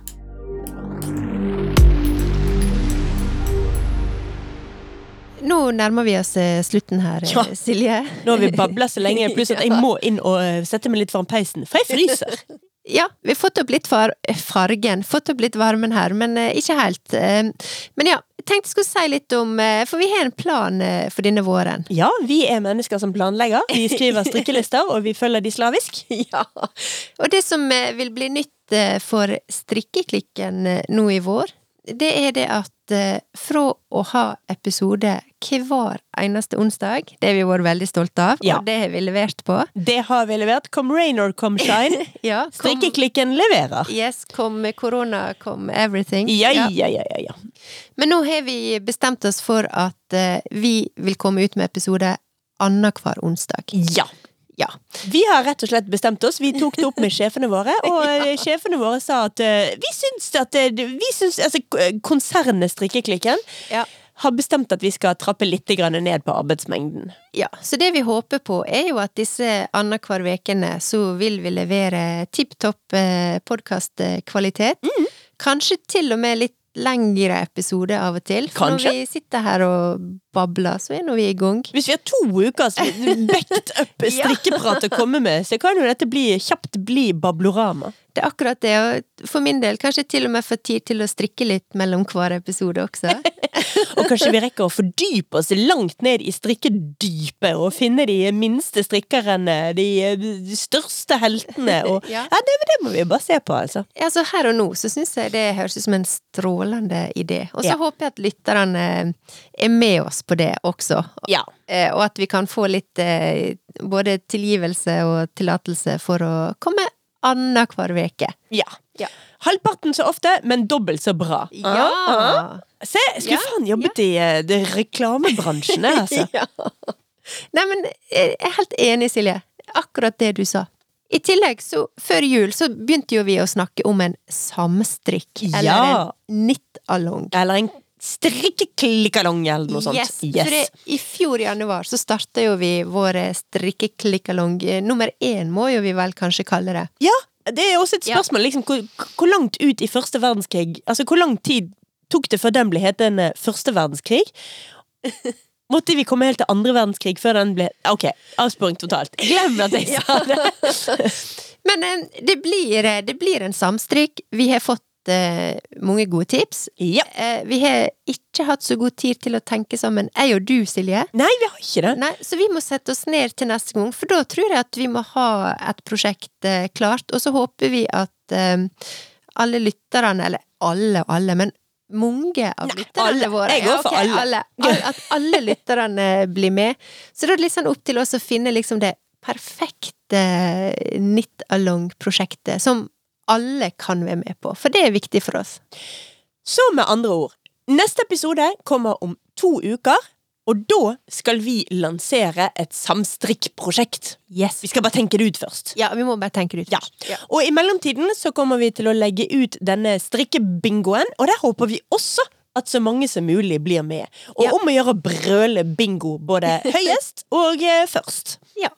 Nå nærmer vi oss eh, slutten her, eh, Ja. Silje. Nå har vi babla så lenge, pluss at jeg må inn og sette meg litt foran peisen, for jeg fryser. Ja, vi har fått opp litt far fargen, fått opp litt varmen her, men eh, ikke helt. Eh, men ja, tenkte jeg skulle si litt om eh, For vi har en plan eh, for denne våren. Ja, vi er mennesker som planlegger. Vi skriver strikkelister, og vi følger de slavisk. Ja. Og det som eh, vil bli nytt eh, for strikkeklikken eh, nå i vår, det er det at eh, fra å ha episode hver eneste onsdag, det har vi vært veldig stolte av, Ja. og det har vi levert på. Det har vi levert. Come rain or come shine. Ja, kom, Strikkeklikken leverer. yes, kom korona, kom everything. Ja, ja, ja, ja, ja. Men nå har vi bestemt oss for at eh, vi vil komme ut med episode annenhver onsdag. Ja. Ja. Vi har rett og slett bestemt oss. Vi tok det opp med sjefene våre, og ja. sjefene våre sa at uh, vi syns at eh, vi syns, altså, Konsernet Strikkeklikken Ja. har bestemt at vi skal trappe litt grann ned på arbeidsmengden. Ja, så det vi håper på er jo at disse annenhver ukene så vil vi levere tipp topp eh, podkastkvalitet. Mm. Kanskje til og med litt lengre episoder av og til. For Kanskje. når vi sitter her og babler, så er nå vi i gang. Hvis vi har to ukers backed up strikkeprat å komme med, så kan jo dette bli, kjapt bli bablorama. Det er akkurat det, og for min del kanskje til og med få tid til å strikke litt mellom hver episode også. Og kanskje vi rekker å fordype oss langt ned i strikkedypet og finne de minste strikkerne, de, de største heltene og Ja. Ja, det, det må vi bare se på, altså. Ja, så her og nå så syns jeg det høres ut som en strålende idé. Og så Ja. håper jeg at lytterne er med oss på det også. Ja. Eh, Og at vi kan få litt eh, både tilgivelse og tillatelse for å komme annenhver uke. ja. Ja. Halvparten så ofte, men dobbelt så bra. Ja. ah. Se, skulle Ja, faen jobbet i de reklamebransjene? reklamebransjen, altså. Ja. Nei, men jeg er helt enig, Silje. Akkurat det du sa. I tillegg, så før jul så begynte jo vi å snakke om en samstrikk. Eller en nittalong. Eller en strikkeklikkalong eller noe sånt. Yes, for det, i fjor i januar så starta jo vi vår strikkeklikkalong. Nummer én må jo vi vel kanskje kalle det. Ja, det er også et Ja. spørsmål, liksom, hvor, hvor langt ut i første verdenskrig Altså, hvor lang tid tok det før den ble hetende første verdenskrig? Måtte vi komme helt til andre verdenskrig før den ble Ok, avsporing totalt. Glem at jeg sa det! Men eh, det blir, eh, det blir en samstrikk. Vi har fått eh, mange gode tips. Ja. Eh, vi har ikke hatt så god tid til å tenke sammen, jeg og du, Silje. Nei, vi har ikke det. Nei, så vi må sette oss ned til neste gang, for da tror jeg at vi må ha et prosjekt eh, klart. Og så håper vi at eh, alle lytterne, eller alle og alle, men mange av Nei, lytterne alle. våre Jeg går ja, okay, alle. alle. At alle lytterne blir med. Så da er det litt sånn opp til oss å finne liksom det perfekte knit along-prosjektet som alle kan være med på, for det er viktig for oss. Så med andre ord, neste episode kommer om to uker, og da skal vi lansere et samstrikkprosjekt. Yes. Vi skal bare tenke det ut først. Ja, vi må bare tenke det ut. Ja. først. Og i mellomtiden så kommer vi til å legge ut denne strikkebingoen, og der håper vi også at så mange som mulig blir med. Og Ja. om å gjøre brøle bingo både høyest og eh, først. Ja.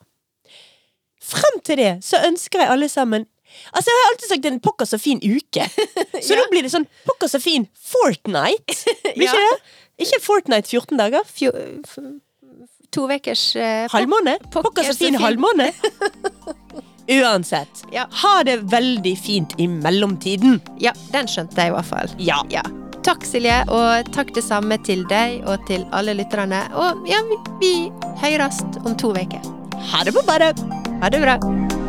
Frem til det så ønsker jeg alle sammen Altså, jeg har alltid sagt en pokker så fin uke. Så Ja. nå blir det sånn pokker så fin Fortnite. Blir ikke Ja. det? Ikke Fortnite 14 dager. Fjo, to ukers uh, Halvmåne. pokker så fin fin. halvmåne. Uansett. Ja. Ha det veldig fint i mellomtiden. Ja, den skjønte jeg i hvert fall. Ja. Ja. Takk, Silje, og takk det samme til deg og til alle lytterne. Og ja, vi, vi høres om to uker. Ha det på badet. Ha det bra.